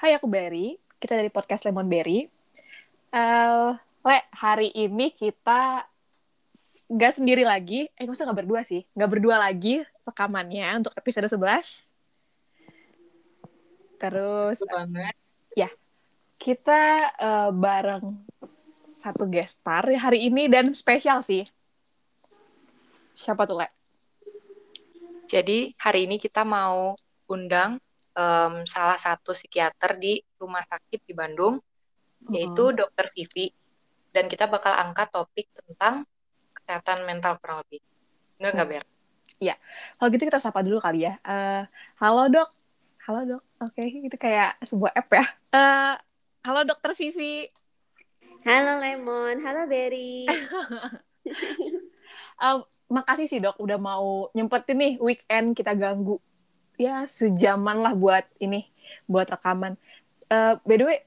Hai, aku Berry. Kita dari podcast Lemon Berry. Uh, Le, hari ini kita nggak sendiri lagi. Eh, maksudnya nggak berdua sih. Nggak berdua lagi rekamannya untuk episode 11. Terus, banget. ya, kita uh, bareng satu guest star hari ini dan spesial sih. Siapa tuh, Le? Jadi hari ini kita mau undang um, salah satu psikiater di rumah sakit di Bandung, mm-hmm. yaitu Dokter Vivi. Dan kita bakal angkat topik tentang kesehatan mental kurang lebih. Enggak nggak, Ber? Iya. Kalau gitu kita sapa dulu kali ya. Uh, halo dok. Halo dok. Oke, okay, itu kayak sebuah app ya. Uh, halo Dokter Vivi. Halo Lemon. Halo Berry. um, makasih sih dok udah mau nyempetin nih weekend kita ganggu ya sejaman lah buat ini buat rekaman. Uh, by the way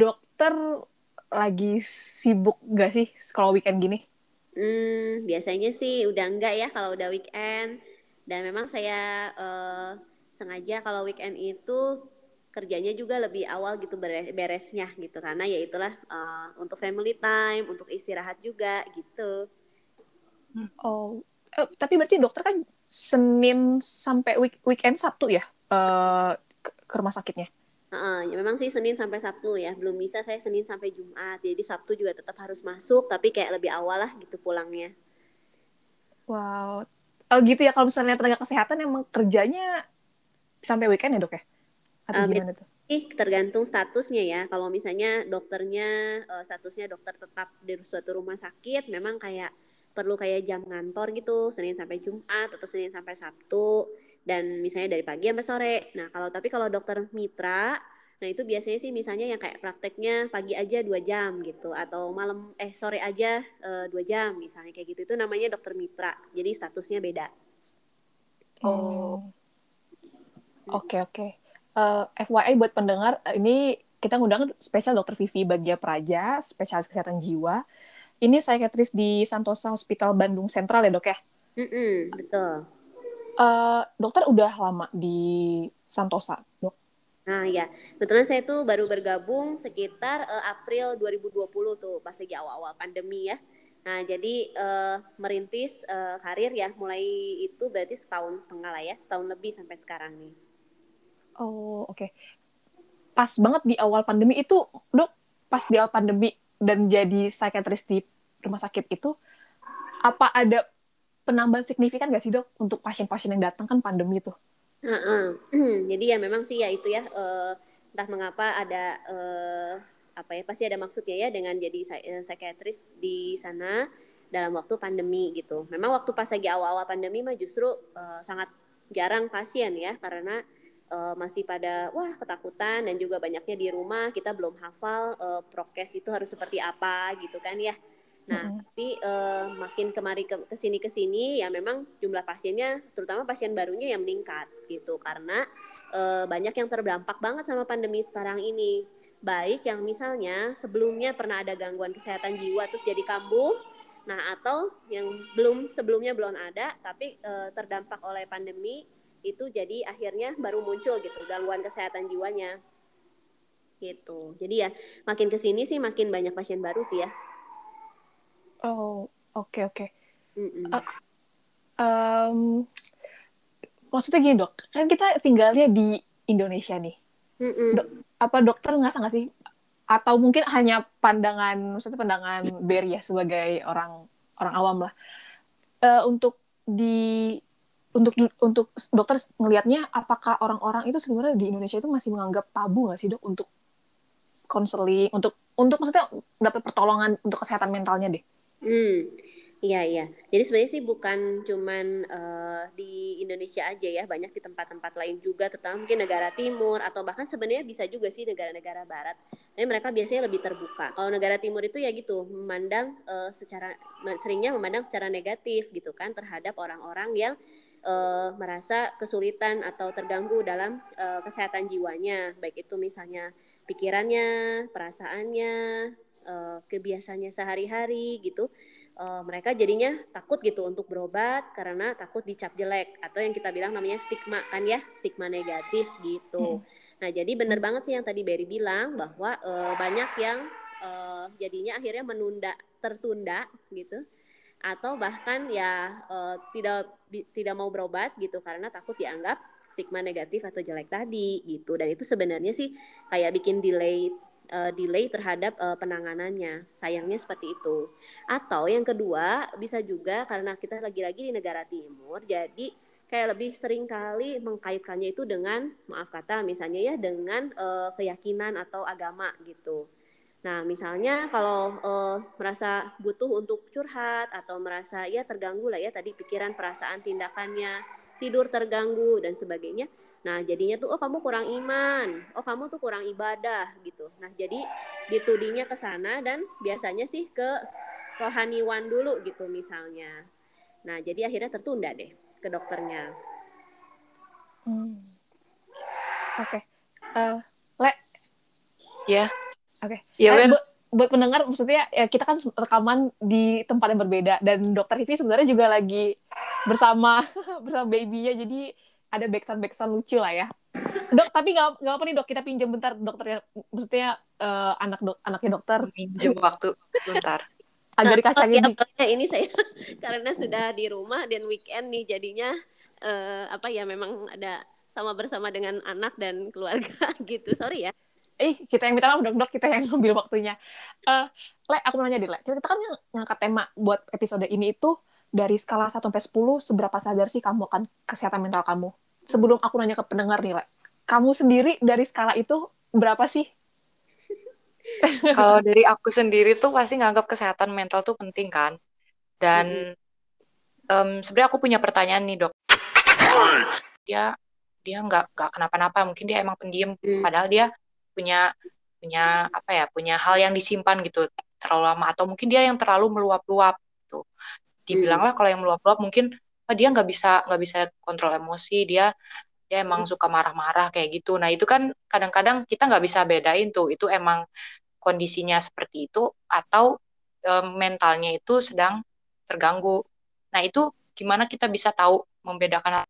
dokter lagi sibuk gak sih kalau weekend gini? Hmm biasanya sih udah enggak ya kalau udah weekend. Dan memang saya uh, sengaja kalau weekend itu kerjanya juga lebih awal gitu beres beresnya gitu. Karena ya itulah uh, untuk family time untuk istirahat juga gitu. Oh, eh, tapi berarti dokter kan Senin sampai week weekend Sabtu ya uh, ke, rumah sakitnya? Uh, ya memang sih Senin sampai Sabtu ya. Belum bisa saya Senin sampai Jumat. Jadi Sabtu juga tetap harus masuk, tapi kayak lebih awal lah gitu pulangnya. Wow. Oh gitu ya kalau misalnya tenaga kesehatan emang kerjanya sampai weekend ya dok ya? Atau uh, gimana tuh? Ih, tergantung statusnya ya. Kalau misalnya dokternya uh, statusnya dokter tetap di suatu rumah sakit, memang kayak perlu kayak jam ngantor gitu Senin sampai Jumat atau Senin sampai Sabtu dan misalnya dari pagi sampai sore. Nah kalau tapi kalau dokter mitra, nah itu biasanya sih misalnya yang kayak prakteknya pagi aja dua jam gitu atau malam eh sore aja eh, dua jam misalnya kayak gitu itu namanya dokter mitra. Jadi statusnya beda. Oh. Oke okay, oke. Okay. Uh, eh, FYI buat pendengar ini kita ngundang spesial dokter Vivi Bagia Praja, spesialis kesehatan jiwa ini psikiatris di Santosa Hospital Bandung Sentral ya dok ya? Mm -mm, betul. Uh, dokter udah lama di Santosa dok? Nah ya, kebetulan saya tuh baru bergabung sekitar uh, April 2020 tuh pas lagi awal-awal pandemi ya. Nah jadi uh, merintis uh, karir ya mulai itu berarti setahun setengah lah ya, setahun lebih sampai sekarang nih. Oh oke. Okay. Pas banget di awal pandemi itu dok, pas di awal pandemi dan jadi psikiatris di rumah sakit itu apa ada penambahan signifikan gak sih dok untuk pasien-pasien yang datang kan pandemi itu? Uh -uh. jadi ya memang sih ya itu ya uh, entah mengapa ada uh, apa ya pasti ada maksudnya ya dengan jadi uh, psikiatris di sana dalam waktu pandemi gitu. Memang waktu pas lagi awal-awal pandemi mah justru uh, sangat jarang pasien ya karena uh, masih pada wah ketakutan dan juga banyaknya di rumah kita belum hafal uh, prokes itu harus seperti apa gitu kan ya. Nah, mm -hmm. tapi uh, makin kemari ke ke sini ke sini ya memang jumlah pasiennya, terutama pasien barunya yang meningkat gitu karena uh, banyak yang terdampak banget sama pandemi sekarang ini. Baik yang misalnya sebelumnya pernah ada gangguan kesehatan jiwa terus jadi kambuh, nah atau yang belum sebelumnya belum ada tapi uh, terdampak oleh pandemi itu jadi akhirnya baru muncul gitu gangguan kesehatan jiwanya gitu jadi ya makin ke sini sih makin banyak pasien baru sih ya oh oke okay, oke okay. uh, um, maksudnya gini dok kan kita tinggalnya di Indonesia nih mm -mm. Dok, apa dokter nggak nggak sih atau mungkin hanya pandangan maksudnya pandangan Berry ya sebagai orang orang awam lah uh, untuk di untuk untuk dokter ngelihatnya apakah orang-orang itu sebenarnya di Indonesia itu masih menganggap tabu nggak sih dok untuk konseling untuk untuk maksudnya dapat pertolongan untuk kesehatan mentalnya deh. Hmm, iya iya. Jadi sebenarnya sih bukan cuman uh, di Indonesia aja ya, banyak di tempat-tempat lain juga, terutama mungkin negara timur atau bahkan sebenarnya bisa juga sih negara-negara barat. Tapi mereka biasanya lebih terbuka. Kalau negara timur itu ya gitu, memandang uh, secara seringnya memandang secara negatif gitu kan terhadap orang-orang yang uh, merasa kesulitan atau terganggu dalam uh, kesehatan jiwanya, baik itu misalnya pikirannya, perasaannya, uh, kebiasaannya sehari-hari gitu. Uh, mereka jadinya takut gitu untuk berobat karena takut dicap jelek atau yang kita bilang namanya stigma kan ya stigma negatif gitu. Hmm. Nah, jadi benar banget sih yang tadi Berry bilang bahwa uh, banyak yang uh, jadinya akhirnya menunda, tertunda gitu, atau bahkan ya uh, tidak tidak mau berobat gitu karena takut dianggap stigma negatif atau jelek tadi gitu. Dan itu sebenarnya sih kayak bikin delay uh, delay terhadap uh, penanganannya. Sayangnya seperti itu. Atau yang kedua bisa juga karena kita lagi-lagi di negara timur, jadi kayak lebih sering kali mengkaitkannya itu dengan maaf kata misalnya ya dengan uh, keyakinan atau agama gitu. Nah, misalnya kalau uh, merasa butuh untuk curhat atau merasa ya terganggu lah ya tadi pikiran, perasaan, tindakannya, tidur terganggu dan sebagainya. Nah, jadinya tuh oh kamu kurang iman, oh kamu tuh kurang ibadah gitu. Nah, jadi ditudingnya ke sana dan biasanya sih ke rohaniwan dulu gitu misalnya. Nah, jadi akhirnya tertunda deh ke dokternya. Hmm. Oke. Okay. Uh, eh, Le. Ya. Oke. Okay. Ya, uh, buat, buat pendengar maksudnya ya kita kan rekaman di tempat yang berbeda dan dokter Hivi sebenarnya juga lagi bersama bersama babynya jadi ada backsound backsound lucu lah ya. Dok tapi nggak nggak apa nih dok. Kita pinjam bentar dokternya maksudnya uh, anak dok anaknya dokter. Pinjam waktu bentar agak dikacangin oh, ya, ini saya karena sudah di rumah dan weekend nih jadinya uh, apa ya memang ada sama bersama dengan anak dan keluarga gitu. Sorry ya. Eh kita yang minta maaf dok dok. Kita yang ngambil waktunya. Uh, le aku mau nanya deh le. Kita kan yang ngangkat tema buat episode ini itu dari skala 1 sampai 10 seberapa sadar sih kamu akan kesehatan mental kamu? Sebelum aku nanya ke pendengar nih, Le. Kamu sendiri dari skala itu berapa sih? Kalau dari aku sendiri tuh pasti nganggap kesehatan mental tuh penting kan. Dan mm-hmm. um, sebenarnya aku punya pertanyaan nih, Dok. Dia dia nggak nggak kenapa-napa, mungkin dia emang pendiam mm. padahal dia punya punya apa ya, punya hal yang disimpan gitu terlalu lama atau mungkin dia yang terlalu meluap-luap gitu dibilang lah kalau yang meluap-luap mungkin oh, dia nggak bisa nggak bisa kontrol emosi dia dia emang suka marah-marah kayak gitu. Nah itu kan kadang-kadang kita nggak bisa bedain tuh itu emang kondisinya seperti itu atau e, mentalnya itu sedang terganggu. Nah itu gimana kita bisa tahu membedakan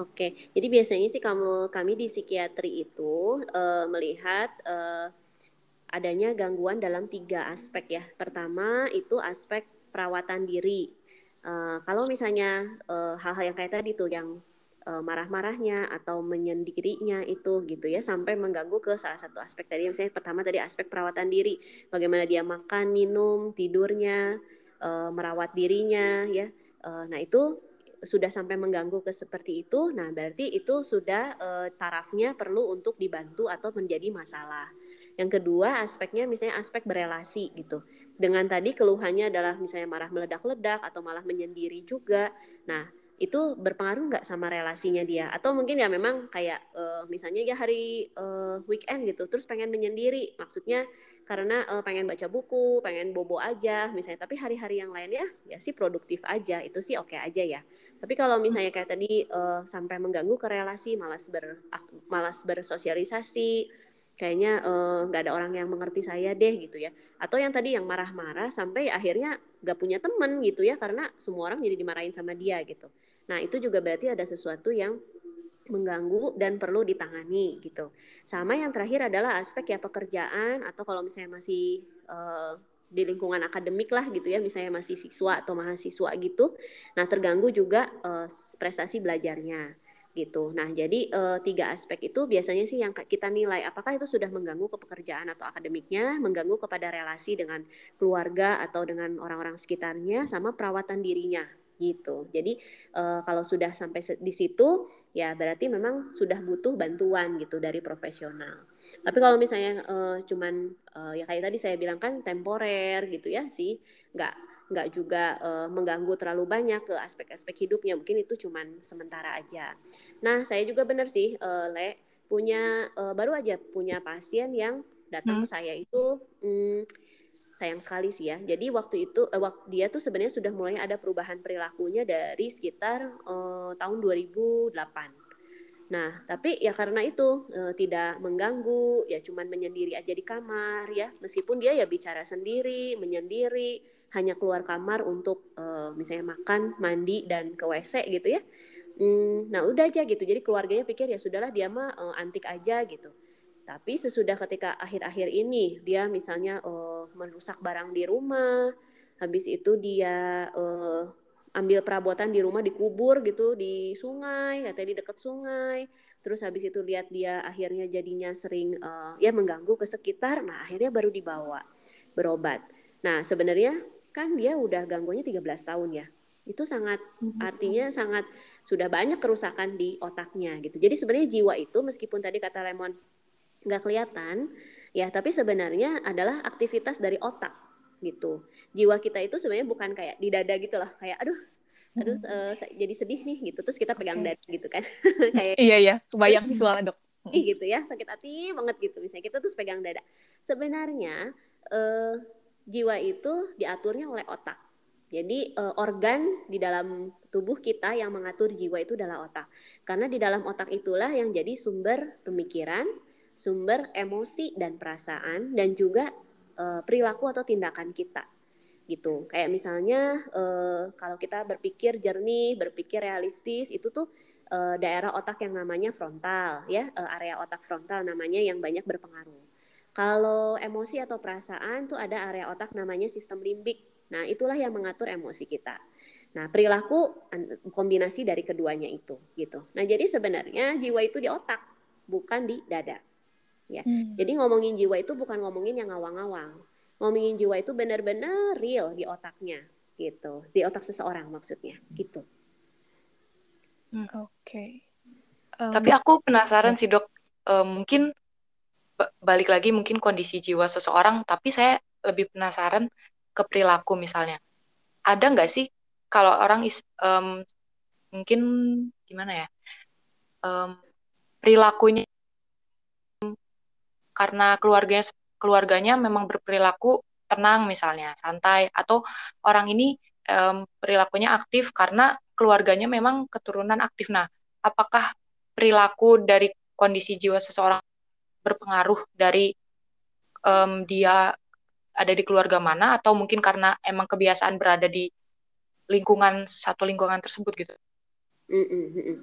Oke, jadi biasanya sih kamu kami di psikiatri itu uh, melihat uh, adanya gangguan dalam tiga aspek ya. Pertama itu aspek perawatan diri. Uh, kalau misalnya uh, hal-hal yang kayak tadi tuh yang uh, marah-marahnya atau menyendirinya itu gitu ya sampai mengganggu ke salah satu aspek tadi. Misalnya pertama tadi aspek perawatan diri. Bagaimana dia makan minum tidurnya uh, merawat dirinya ya. Uh, nah itu sudah sampai mengganggu ke seperti itu. Nah berarti itu sudah uh, tarafnya perlu untuk dibantu atau menjadi masalah yang kedua aspeknya misalnya aspek berelasi gitu. Dengan tadi keluhannya adalah misalnya marah meledak-ledak atau malah menyendiri juga. Nah itu berpengaruh nggak sama relasinya dia? Atau mungkin ya memang kayak uh, misalnya ya hari uh, weekend gitu terus pengen menyendiri. Maksudnya karena uh, pengen baca buku pengen bobo aja misalnya. Tapi hari-hari yang lainnya ya sih produktif aja. Itu sih oke okay aja ya. Tapi kalau misalnya kayak tadi uh, sampai mengganggu ke relasi malas ber malas bersosialisasi kayaknya eh, nggak uh, ada orang yang mengerti saya deh gitu ya. Atau yang tadi yang marah-marah sampai akhirnya nggak punya temen gitu ya karena semua orang jadi dimarahin sama dia gitu. Nah itu juga berarti ada sesuatu yang mengganggu dan perlu ditangani gitu. Sama yang terakhir adalah aspek ya pekerjaan atau kalau misalnya masih uh, di lingkungan akademik lah gitu ya misalnya masih siswa atau mahasiswa gitu. Nah terganggu juga uh, prestasi belajarnya gitu. Nah, jadi e, tiga aspek itu biasanya sih yang kita nilai apakah itu sudah mengganggu ke pekerjaan atau akademiknya, mengganggu kepada relasi dengan keluarga atau dengan orang-orang sekitarnya sama perawatan dirinya gitu. Jadi e, kalau sudah sampai di situ ya berarti memang sudah butuh bantuan gitu dari profesional. Tapi kalau misalnya e, cuman e, ya kayak tadi saya bilang kan temporer gitu ya sih, nggak nggak juga uh, mengganggu terlalu banyak ke aspek-aspek hidupnya mungkin itu cuman sementara aja. Nah saya juga benar sih uh, le punya uh, baru aja punya pasien yang datang hmm. ke saya itu hmm, sayang sekali sih ya. Jadi waktu itu uh, waktu dia tuh sebenarnya sudah mulai ada perubahan perilakunya dari sekitar uh, tahun 2008 Nah, tapi ya karena itu e, tidak mengganggu, ya cuman menyendiri aja di kamar ya, meskipun dia ya bicara sendiri, menyendiri, hanya keluar kamar untuk uh, misalnya makan, mandi dan ke WC gitu ya. Hmm, nah udah aja gitu. Jadi keluarganya pikir ya sudahlah dia mah uh, antik aja gitu. Tapi sesudah ketika akhir-akhir ini dia misalnya uh, merusak barang di rumah, habis itu dia uh, ambil perabotan di rumah dikubur gitu di sungai, katanya di dekat sungai. Terus habis itu lihat dia akhirnya jadinya sering uh, ya mengganggu ke sekitar. Nah, akhirnya baru dibawa berobat. Nah, sebenarnya kan dia udah gangguannya 13 tahun ya. Itu sangat mm-hmm. artinya sangat sudah banyak kerusakan di otaknya gitu. Jadi sebenarnya jiwa itu meskipun tadi kata Lemon nggak kelihatan ya, tapi sebenarnya adalah aktivitas dari otak gitu. Jiwa kita itu sebenarnya bukan kayak di dada gitu loh, kayak aduh aduh uh, jadi sedih nih gitu. Terus kita pegang okay. dada gitu kan. Kayak iya iya. Kebayang visualnya dok. Gitu ya. Sakit hati banget gitu misalnya. Kita terus pegang dada. Sebenarnya uh, jiwa itu diaturnya oleh otak jadi uh, organ di dalam tubuh kita yang mengatur jiwa itu adalah otak. Karena di dalam otak itulah yang jadi sumber pemikiran, sumber emosi dan perasaan dan juga uh, perilaku atau tindakan kita. Gitu. Kayak misalnya uh, kalau kita berpikir jernih, berpikir realistis itu tuh uh, daerah otak yang namanya frontal ya, area otak frontal namanya yang banyak berpengaruh. Kalau emosi atau perasaan tuh ada area otak namanya sistem limbik Nah, itulah yang mengatur emosi kita. Nah, perilaku kombinasi dari keduanya itu gitu. Nah, jadi sebenarnya jiwa itu di otak, bukan di dada. Ya. Hmm. Jadi ngomongin jiwa itu bukan ngomongin yang ngawang-ngawang. Ngomongin jiwa itu benar-benar real di otaknya gitu. Di otak seseorang maksudnya gitu. Hmm. Oke. Okay. Um, Tapi aku penasaran sih, Dok. Um, mungkin balik lagi mungkin kondisi jiwa seseorang, tapi saya lebih penasaran ke perilaku misalnya. Ada nggak sih kalau orang is, um, mungkin gimana ya um, perilakunya karena keluarganya keluarganya memang berperilaku tenang misalnya santai atau orang ini um, perilakunya aktif karena keluarganya memang keturunan aktif. Nah, apakah perilaku dari kondisi jiwa seseorang berpengaruh dari um, dia ada di keluarga mana atau mungkin karena emang kebiasaan berada di lingkungan satu lingkungan tersebut gitu. Mm -mm.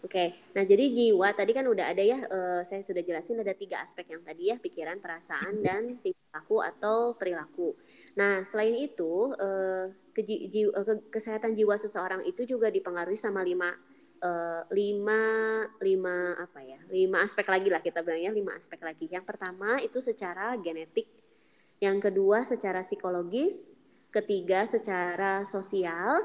Oke, okay. nah jadi jiwa tadi kan udah ada ya, uh, saya sudah jelasin ada tiga aspek yang tadi ya, pikiran, perasaan, dan perilaku atau perilaku. Nah selain itu, uh, ke, ji, uh, ke, kesehatan jiwa seseorang itu juga dipengaruhi sama lima, uh, lima, lima apa ya, lima aspek lagi lah kita bilangnya lima aspek lagi. Yang pertama itu secara genetik yang kedua secara psikologis, ketiga secara sosial,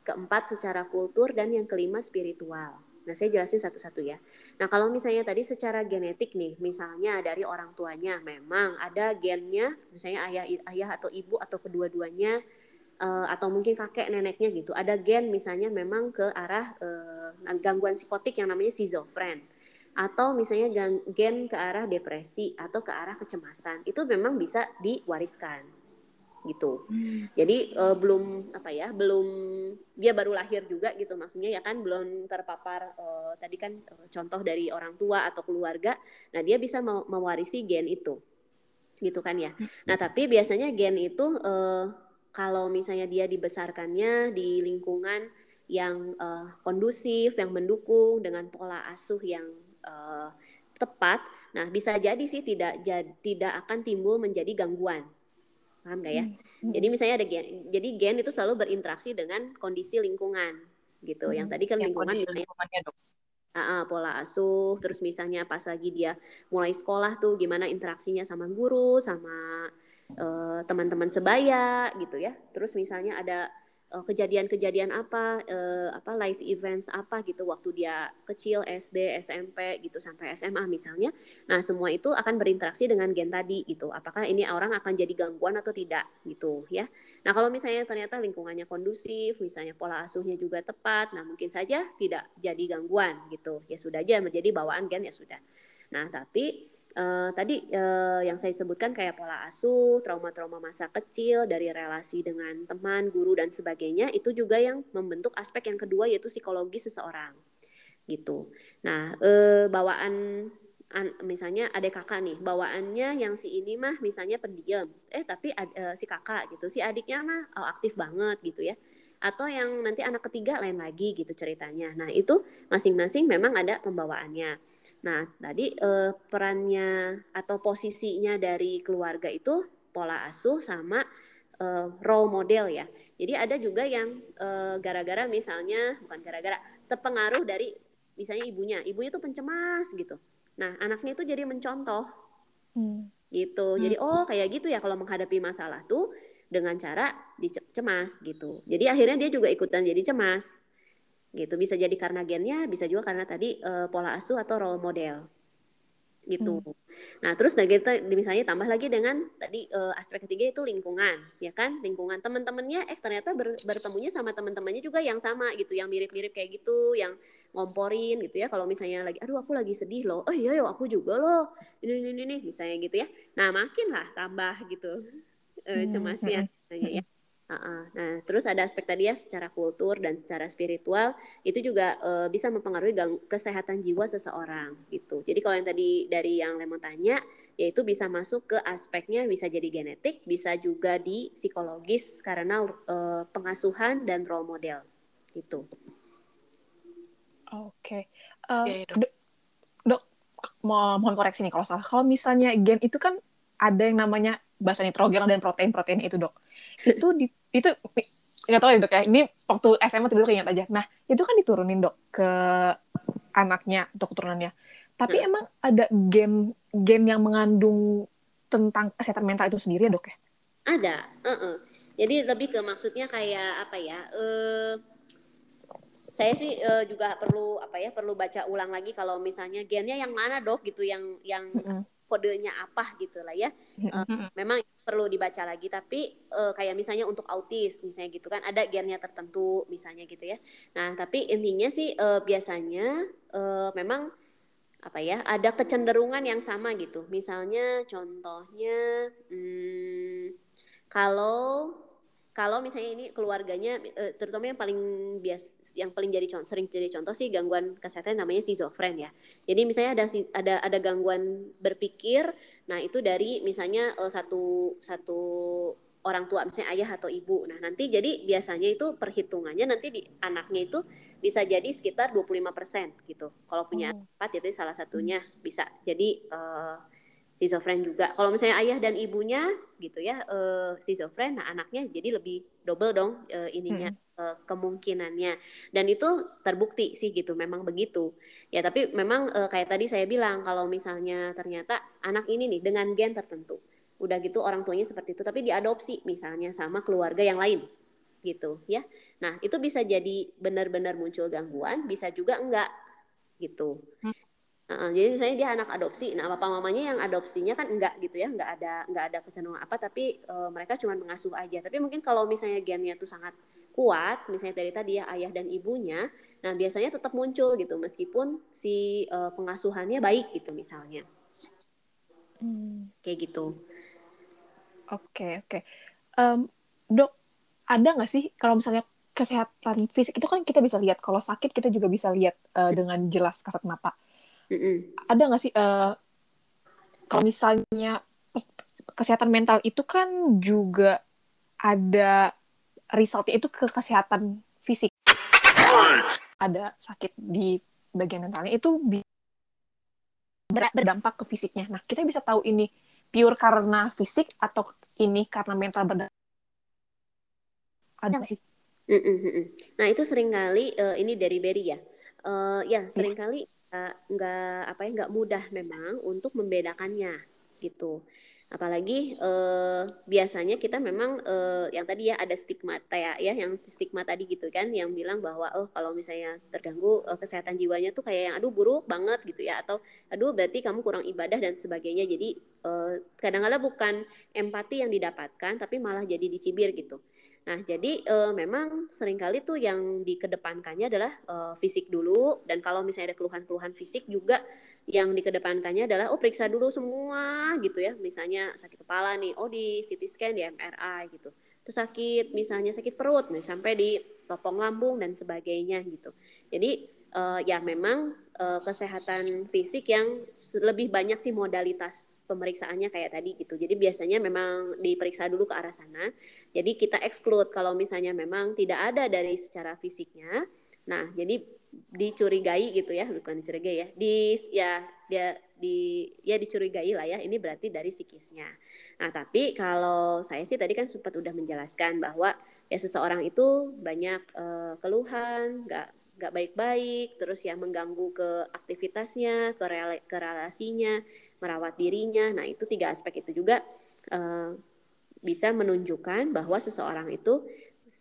keempat secara kultur, dan yang kelima spiritual. Nah, saya jelasin satu-satu ya. Nah, kalau misalnya tadi secara genetik nih, misalnya dari orang tuanya memang ada gennya, misalnya ayah ayah atau ibu atau kedua-duanya uh, atau mungkin kakek neneknya gitu. Ada gen misalnya memang ke arah uh, gangguan psikotik yang namanya schizofren atau misalnya gen ke arah depresi atau ke arah kecemasan itu memang bisa diwariskan gitu. Hmm. Jadi uh, belum apa ya, belum dia baru lahir juga gitu maksudnya ya kan belum terpapar uh, tadi kan uh, contoh dari orang tua atau keluarga. Nah, dia bisa mewarisi gen itu. Gitu kan ya. Hmm. Nah, tapi biasanya gen itu uh, kalau misalnya dia dibesarkannya di lingkungan yang uh, kondusif, yang mendukung dengan pola asuh yang uh, tepat, nah bisa jadi sih tidak jad, tidak akan timbul menjadi gangguan. Paham gak ya? Hmm. Jadi misalnya ada gen, jadi gen itu selalu berinteraksi dengan kondisi lingkungan gitu. Hmm. Yang tadi kan yang lingkungan lingkungannya dok. Uh, pola asuh, terus misalnya pas lagi dia mulai sekolah tuh gimana interaksinya sama guru, sama uh, teman-teman sebaya gitu ya. Terus misalnya ada Eh, kejadian-kejadian apa uh, apa live events apa gitu waktu dia kecil SD SMP gitu sampai SMA misalnya. Nah semua itu akan berinteraksi dengan gen tadi gitu. Apakah ini orang akan jadi gangguan atau tidak gitu ya. Nah kalau misalnya ternyata lingkungannya kondusif misalnya pola asuhnya juga tepat nah mungkin saja tidak jadi gangguan gitu. Ya sudah aja menjadi bawaan gen ya sudah. Nah tapi uh, tadi uh, yang saya sebutkan kayak pola asuh, trauma-trauma masa kecil dari relasi dengan teman, guru dan sebagainya itu juga yang membentuk aspek yang kedua yaitu psikologi seseorang gitu. Nah, uh, bawaan an, misalnya ada kakak nih bawaannya yang si ini mah misalnya pendiam eh tapi ad, uh, si kakak gitu si adiknya mah oh, aktif banget gitu ya. Atau yang nanti anak ketiga lain lagi gitu ceritanya. Nah itu masing-masing memang ada pembawaannya nah tadi uh, perannya atau posisinya dari keluarga itu pola asuh sama uh, role model ya. Jadi ada juga yang gara-gara uh, misalnya bukan gara-gara terpengaruh dari misalnya ibunya. Ibunya tuh pencemas gitu. Nah anaknya itu jadi mencontoh. Hmm. gitu. Hmm. jadi oh kayak gitu ya kalau menghadapi masalah tuh dengan cara dicemas gitu. Jadi akhirnya dia juga ikutan jadi cemas gitu bisa jadi karena gennya bisa juga karena tadi uh, pola asuh atau role model gitu. Hmm. Nah, terus nah kita misalnya tambah lagi dengan tadi uh, aspek ketiga itu lingkungan, ya kan? Lingkungan teman-temannya eh ternyata ber, bertemunya sama teman-temannya juga yang sama gitu, yang mirip-mirip kayak gitu, yang ngomporin gitu ya. Kalau misalnya lagi aduh aku lagi sedih loh. Oh iya yo aku juga loh. Ini ini ini misalnya gitu ya. Nah, makin lah tambah gitu uh, cemasnya hmm. ya. Uh-uh. Nah, terus ada aspek tadi ya secara kultur dan secara spiritual itu juga uh, bisa mempengaruhi gang- kesehatan jiwa seseorang gitu. Jadi kalau yang tadi dari yang Lemon tanya, yaitu bisa masuk ke aspeknya bisa jadi genetik, bisa juga di psikologis karena uh, pengasuhan dan role model itu. Oke, okay. uh, okay, dok. dok, mau mohon koreksi nih kalau salah. Kalau misalnya gen itu kan ada yang namanya bahasa nitrogen dan protein-protein itu dok. Itu di, itu nggak tahu ya dok ya. Ini waktu SMA tiba-tiba ingat aja. Nah itu kan diturunin dok ke anaknya atau keturunannya. Tapi hmm. emang ada gen gen yang mengandung tentang kesehatan mental itu sendiri ya dok ya? Ada. Uh -uh. jadi lebih ke maksudnya kayak apa ya uh, saya sih uh, juga perlu apa ya perlu baca ulang lagi kalau misalnya gennya yang mana dok gitu yang yang mm -hmm kodenya apa gitu lah ya. Uh, memang perlu dibaca lagi tapi uh, kayak misalnya untuk autis misalnya gitu kan ada gennya tertentu misalnya gitu ya. Nah, tapi intinya sih uh, biasanya uh, memang apa ya ada kecenderungan yang sama gitu misalnya contohnya hmm, kalau kalau misalnya ini keluarganya eh, terutama yang paling bias yang paling jadi contoh sering jadi contoh sih gangguan kesehatan namanya schizofren ya. Jadi misalnya ada ada ada gangguan berpikir, nah itu dari misalnya uh, satu satu orang tua misalnya ayah atau ibu. Nah, nanti jadi biasanya itu perhitungannya nanti di anaknya itu bisa jadi sekitar 25% gitu. Kalau punya oh. empat itu salah satunya bisa. Jadi uh, schizofren juga. Kalau misalnya ayah dan ibunya gitu ya uh, schizofren, nah anaknya jadi lebih double dong uh, ininya hmm. uh, kemungkinannya. Dan itu terbukti sih gitu, memang begitu. Ya tapi memang uh, kayak tadi saya bilang kalau misalnya ternyata anak ini nih dengan gen tertentu, udah gitu orang tuanya seperti itu, tapi diadopsi misalnya sama keluarga yang lain gitu ya. Nah itu bisa jadi benar-benar muncul gangguan, bisa juga enggak gitu. Hmm. Uh, jadi misalnya dia anak adopsi, nah papa mamanya yang adopsinya kan enggak gitu ya, enggak ada enggak ada kecenderungan apa, tapi uh, mereka cuma mengasuh aja. Tapi mungkin kalau misalnya gennya tuh sangat kuat, misalnya dari tadi ya ayah dan ibunya, nah biasanya tetap muncul gitu meskipun si uh, pengasuhannya baik gitu misalnya, hmm. kayak gitu. Oke okay, oke, okay. um, dok ada nggak sih kalau misalnya kesehatan fisik itu kan kita bisa lihat, kalau sakit kita juga bisa lihat uh, dengan jelas kasat mata Mm-mm. Ada nggak sih uh, kalau misalnya kesehatan mental itu kan juga ada resultnya itu ke kesehatan fisik. Ada sakit di bagian mentalnya itu berdampak ke fisiknya. Nah, kita bisa tahu ini pure karena fisik atau ini karena mental berdampak. Ada nggak sih? Mm-mm. Nah, itu sering kali uh, ini dari Berry ya. Uh, ya, sering kali nggak apa ya nggak mudah memang untuk membedakannya gitu. Apalagi eh, biasanya kita memang eh, yang tadi ya ada stigma ya ya yang stigma tadi gitu kan yang bilang bahwa oh kalau misalnya terganggu eh, kesehatan jiwanya tuh kayak yang aduh buruk banget gitu ya atau aduh berarti kamu kurang ibadah dan sebagainya. Jadi eh, kadang-kadang bukan empati yang didapatkan tapi malah jadi dicibir gitu Nah, jadi e, memang sering kali tuh yang dikedepankannya adalah e, fisik dulu dan kalau misalnya ada keluhan-keluhan fisik juga yang dikedepankannya adalah oh periksa dulu semua gitu ya. Misalnya sakit kepala nih, oh di CT scan, di MRI gitu. Terus sakit misalnya sakit perut nih sampai di topong lambung dan sebagainya gitu. Jadi uh, ya memang uh, kesehatan fisik yang lebih banyak sih modalitas pemeriksaannya kayak tadi gitu. Jadi biasanya memang diperiksa dulu ke arah sana. Jadi kita exclude kalau misalnya memang tidak ada dari secara fisiknya. Nah, jadi dicurigai gitu ya, bukan dicurigai ya. Di ya dia di ya dicurigai lah ya. Ini berarti dari psikisnya. Nah, tapi kalau saya sih tadi kan sempat udah menjelaskan bahwa ya seseorang itu banyak uh, keluhan, nggak nggak baik-baik, terus ya mengganggu ke aktivitasnya, ke, rel ke relasinya, merawat dirinya. Nah itu tiga aspek itu juga uh, bisa menunjukkan bahwa seseorang itu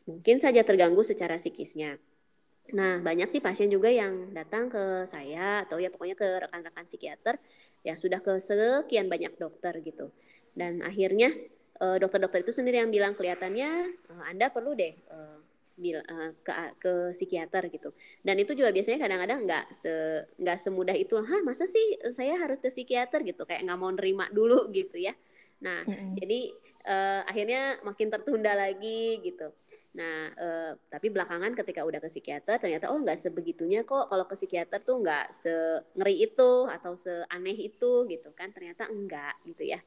mungkin saja terganggu secara psikisnya. Nah, banyak sih pasien juga yang datang ke saya atau ya pokoknya ke rekan-rekan psikiater ya sudah ke sekian banyak dokter gitu. Dan akhirnya dokter dokter-dokter itu sendiri yang bilang kelihatannya uh, Anda perlu deh bil, uh, ke ke psikiater gitu. Dan itu juga biasanya kadang-kadang nggak se nggak semudah itu. Hah, masa sih saya harus ke psikiater gitu? Kayak nggak mau nerima dulu gitu ya. Nah, mm -hmm. jadi uh, akhirnya makin tertunda lagi gitu. Nah, uh, tapi belakangan ketika udah ke psikiater ternyata oh nggak sebegitunya kok kalau ke psikiater tuh nggak se ngeri itu atau seaneh itu gitu kan ternyata enggak gitu ya.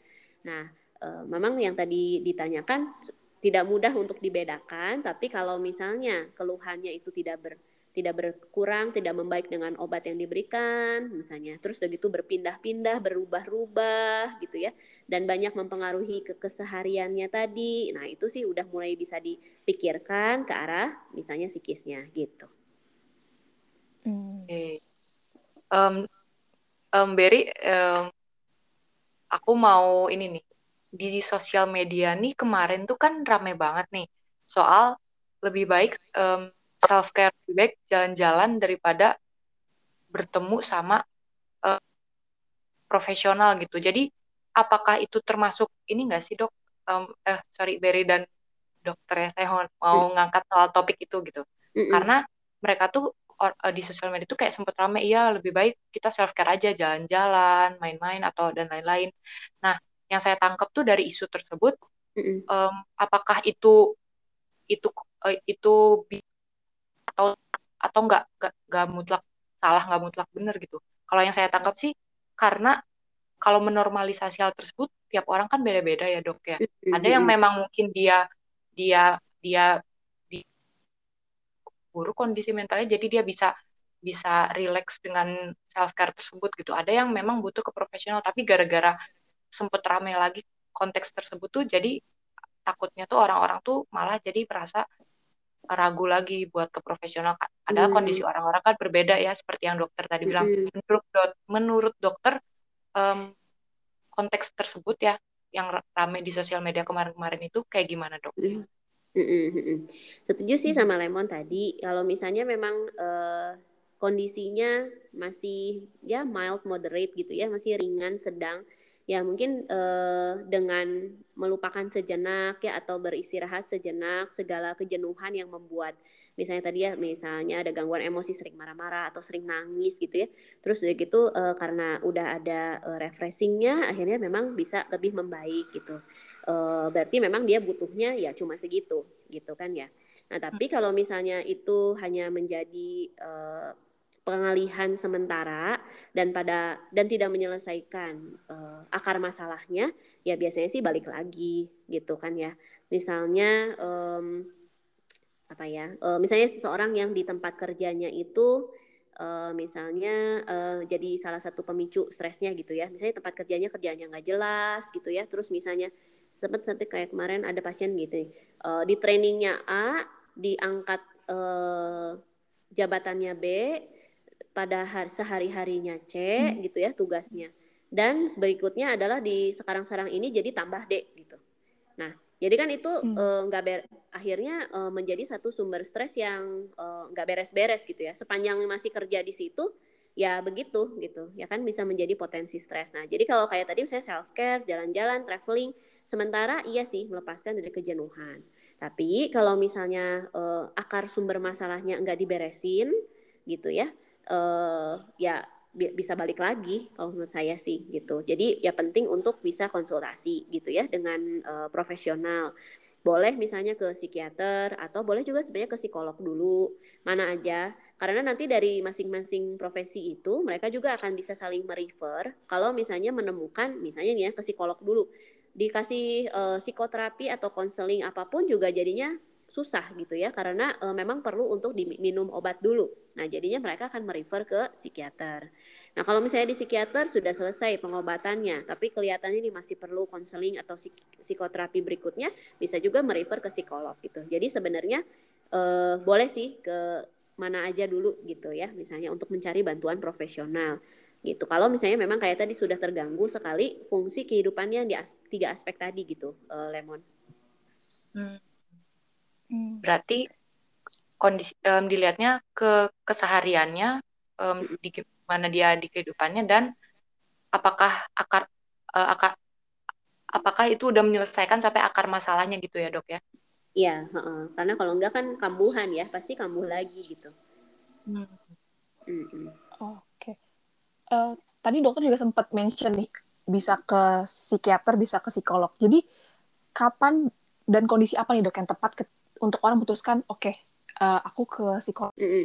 Nah, uh, memang yang tadi ditanyakan tidak mudah untuk dibedakan, tapi kalau misalnya keluhannya itu tidak ber tidak berkurang, tidak membaik dengan obat yang diberikan, misalnya. Terus udah gitu berpindah-pindah, berubah-ubah gitu ya. Dan banyak mempengaruhi ke kesehariannya tadi. Nah, itu sih udah mulai bisa dipikirkan ke arah misalnya psikisnya gitu. Hmm. Okay. Um, um, Berry, um, aku mau ini nih di sosial media nih kemarin tuh kan rame banget nih soal lebih baik um, self care lebih baik jalan-jalan daripada bertemu sama uh, profesional gitu. Jadi apakah itu termasuk ini enggak sih dok? Um, eh sorry Berry dan dokter ya saya mau, mm. ngangkat soal topik itu gitu. Mm -mm. Karena mereka tuh or, uh, di sosial media itu kayak sempet rame iya lebih baik kita self care aja jalan-jalan, main-main atau dan lain-lain. Nah yang saya tangkap tuh dari isu tersebut mm-hmm. um, apakah itu itu uh, itu atau atau nggak nggak mutlak salah nggak mutlak benar gitu kalau yang saya tangkap sih karena kalau menormalisasi hal tersebut tiap orang kan beda-beda ya dok ya mm-hmm. ada yang memang mungkin dia dia dia di buruk kondisi mentalnya jadi dia bisa bisa relax dengan self care tersebut gitu ada yang memang butuh ke profesional tapi gara-gara sempet rame lagi konteks tersebut tuh jadi takutnya tuh orang-orang tuh malah jadi merasa ragu lagi buat ke profesional padahal hmm. kondisi orang-orang kan berbeda ya seperti yang dokter tadi bilang hmm. menurut dok, menurut dokter um, konteks tersebut ya yang rame di sosial media kemarin-kemarin itu kayak gimana dok? Hmm. Hmm. Hmm. Setuju sih hmm. sama Lemon tadi kalau misalnya memang uh, kondisinya masih ya mild moderate gitu ya masih ringan sedang ya mungkin uh, dengan melupakan sejenak ya atau beristirahat sejenak segala kejenuhan yang membuat misalnya tadi ya misalnya ada gangguan emosi sering marah-marah atau sering nangis gitu ya. Terus udah gitu uh, karena udah ada uh, refreshingnya akhirnya memang bisa lebih membaik gitu. Uh, berarti memang dia butuhnya ya cuma segitu gitu kan ya. Nah tapi kalau misalnya itu hanya menjadi uh, pengalihan sementara dan pada dan tidak menyelesaikan uh, akar masalahnya ya biasanya sih balik lagi gitu kan ya. Misalnya um, apa ya uh, misalnya seseorang yang di tempat kerjanya itu uh, misalnya uh, jadi salah satu pemicu stresnya gitu ya. Misalnya tempat kerjanya kerjanya nggak jelas gitu ya. Terus misalnya sempat seperti kayak kemarin ada pasien gitu uh, di trainingnya A diangkat uh, jabatannya B pada hari, sehari-harinya C hmm. gitu ya tugasnya. Dan berikutnya adalah di sekarang-sekarang ini jadi tambah D gitu. Nah, jadi kan itu hmm. nggak hmm. uh, akhirnya uh, menjadi satu sumber stres yang nggak uh, beres-beres gitu ya. Sepanjang masih kerja di situ ya begitu gitu. Ya kan bisa menjadi potensi stres. Nah, jadi kalau kayak tadi saya self care, jalan-jalan, traveling, sementara iya sih melepaskan dari kejenuhan. Tapi kalau misalnya uh, akar sumber masalahnya nggak diberesin gitu ya, uh, ya bisa balik lagi kalau menurut saya sih gitu. Jadi ya penting untuk bisa konsultasi gitu ya dengan uh, profesional. Boleh misalnya ke psikiater atau boleh juga sebenarnya ke psikolog dulu. Mana aja karena nanti dari masing-masing profesi itu mereka juga akan bisa saling merefer kalau misalnya menemukan misalnya nih ya ke psikolog dulu dikasih uh, psikoterapi atau konseling apa pun juga jadinya susah gitu ya karena e, memang perlu untuk diminum obat dulu. Nah, jadinya mereka akan merefer ke psikiater. Nah, kalau misalnya di psikiater sudah selesai pengobatannya, tapi kelihatannya ini masih perlu konseling atau psikoterapi berikutnya, bisa juga merefer ke psikolog gitu. Jadi sebenarnya e, boleh sih ke mana aja dulu gitu ya, misalnya untuk mencari bantuan profesional gitu. Kalau misalnya memang kayak tadi sudah terganggu sekali fungsi kehidupannya di as tiga aspek tadi gitu, e, Lemon. Hmm. Hmm. Berarti kondisi um, dilihatnya ke kesehariannya um, di mana dia di kehidupannya dan apakah akar uh, akar apakah itu udah menyelesaikan sampai akar masalahnya gitu ya dok ya? Iya, uh, karena kalau enggak kan kambuhan ya pasti kambuh lagi gitu. Hmm. Mm Oke. Okay. Uh, eh, tadi dokter juga sempat mention nih bisa ke psikiater, bisa ke psikolog. Jadi kapan dan kondisi apa nih dok yang tepat untuk orang memutuskan oke okay, uh, eh, aku ke psikolog. Mm -hmm.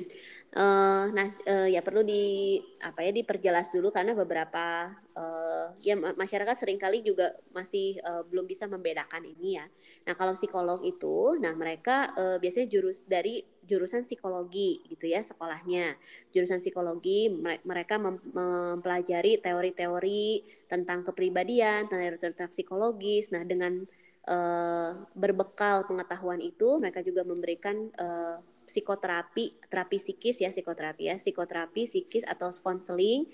uh, nah uh, ya perlu di apa ya diperjelas dulu karena beberapa uh, ya masyarakat sering kali juga masih uh, belum bisa membedakan ini ya. Nah kalau psikolog itu, nah mereka uh, biasanya jurus dari jurusan psikologi gitu ya sekolahnya. Jurusan psikologi mereka mem mempelajari teori-teori tentang kepribadian, teori tentang psikologis. Nah dengan uh, berbekal pengetahuan itu mereka juga memberikan uh, psikoterapi terapi psikis ya psikoterapi ya psikoterapi psikis atau konseling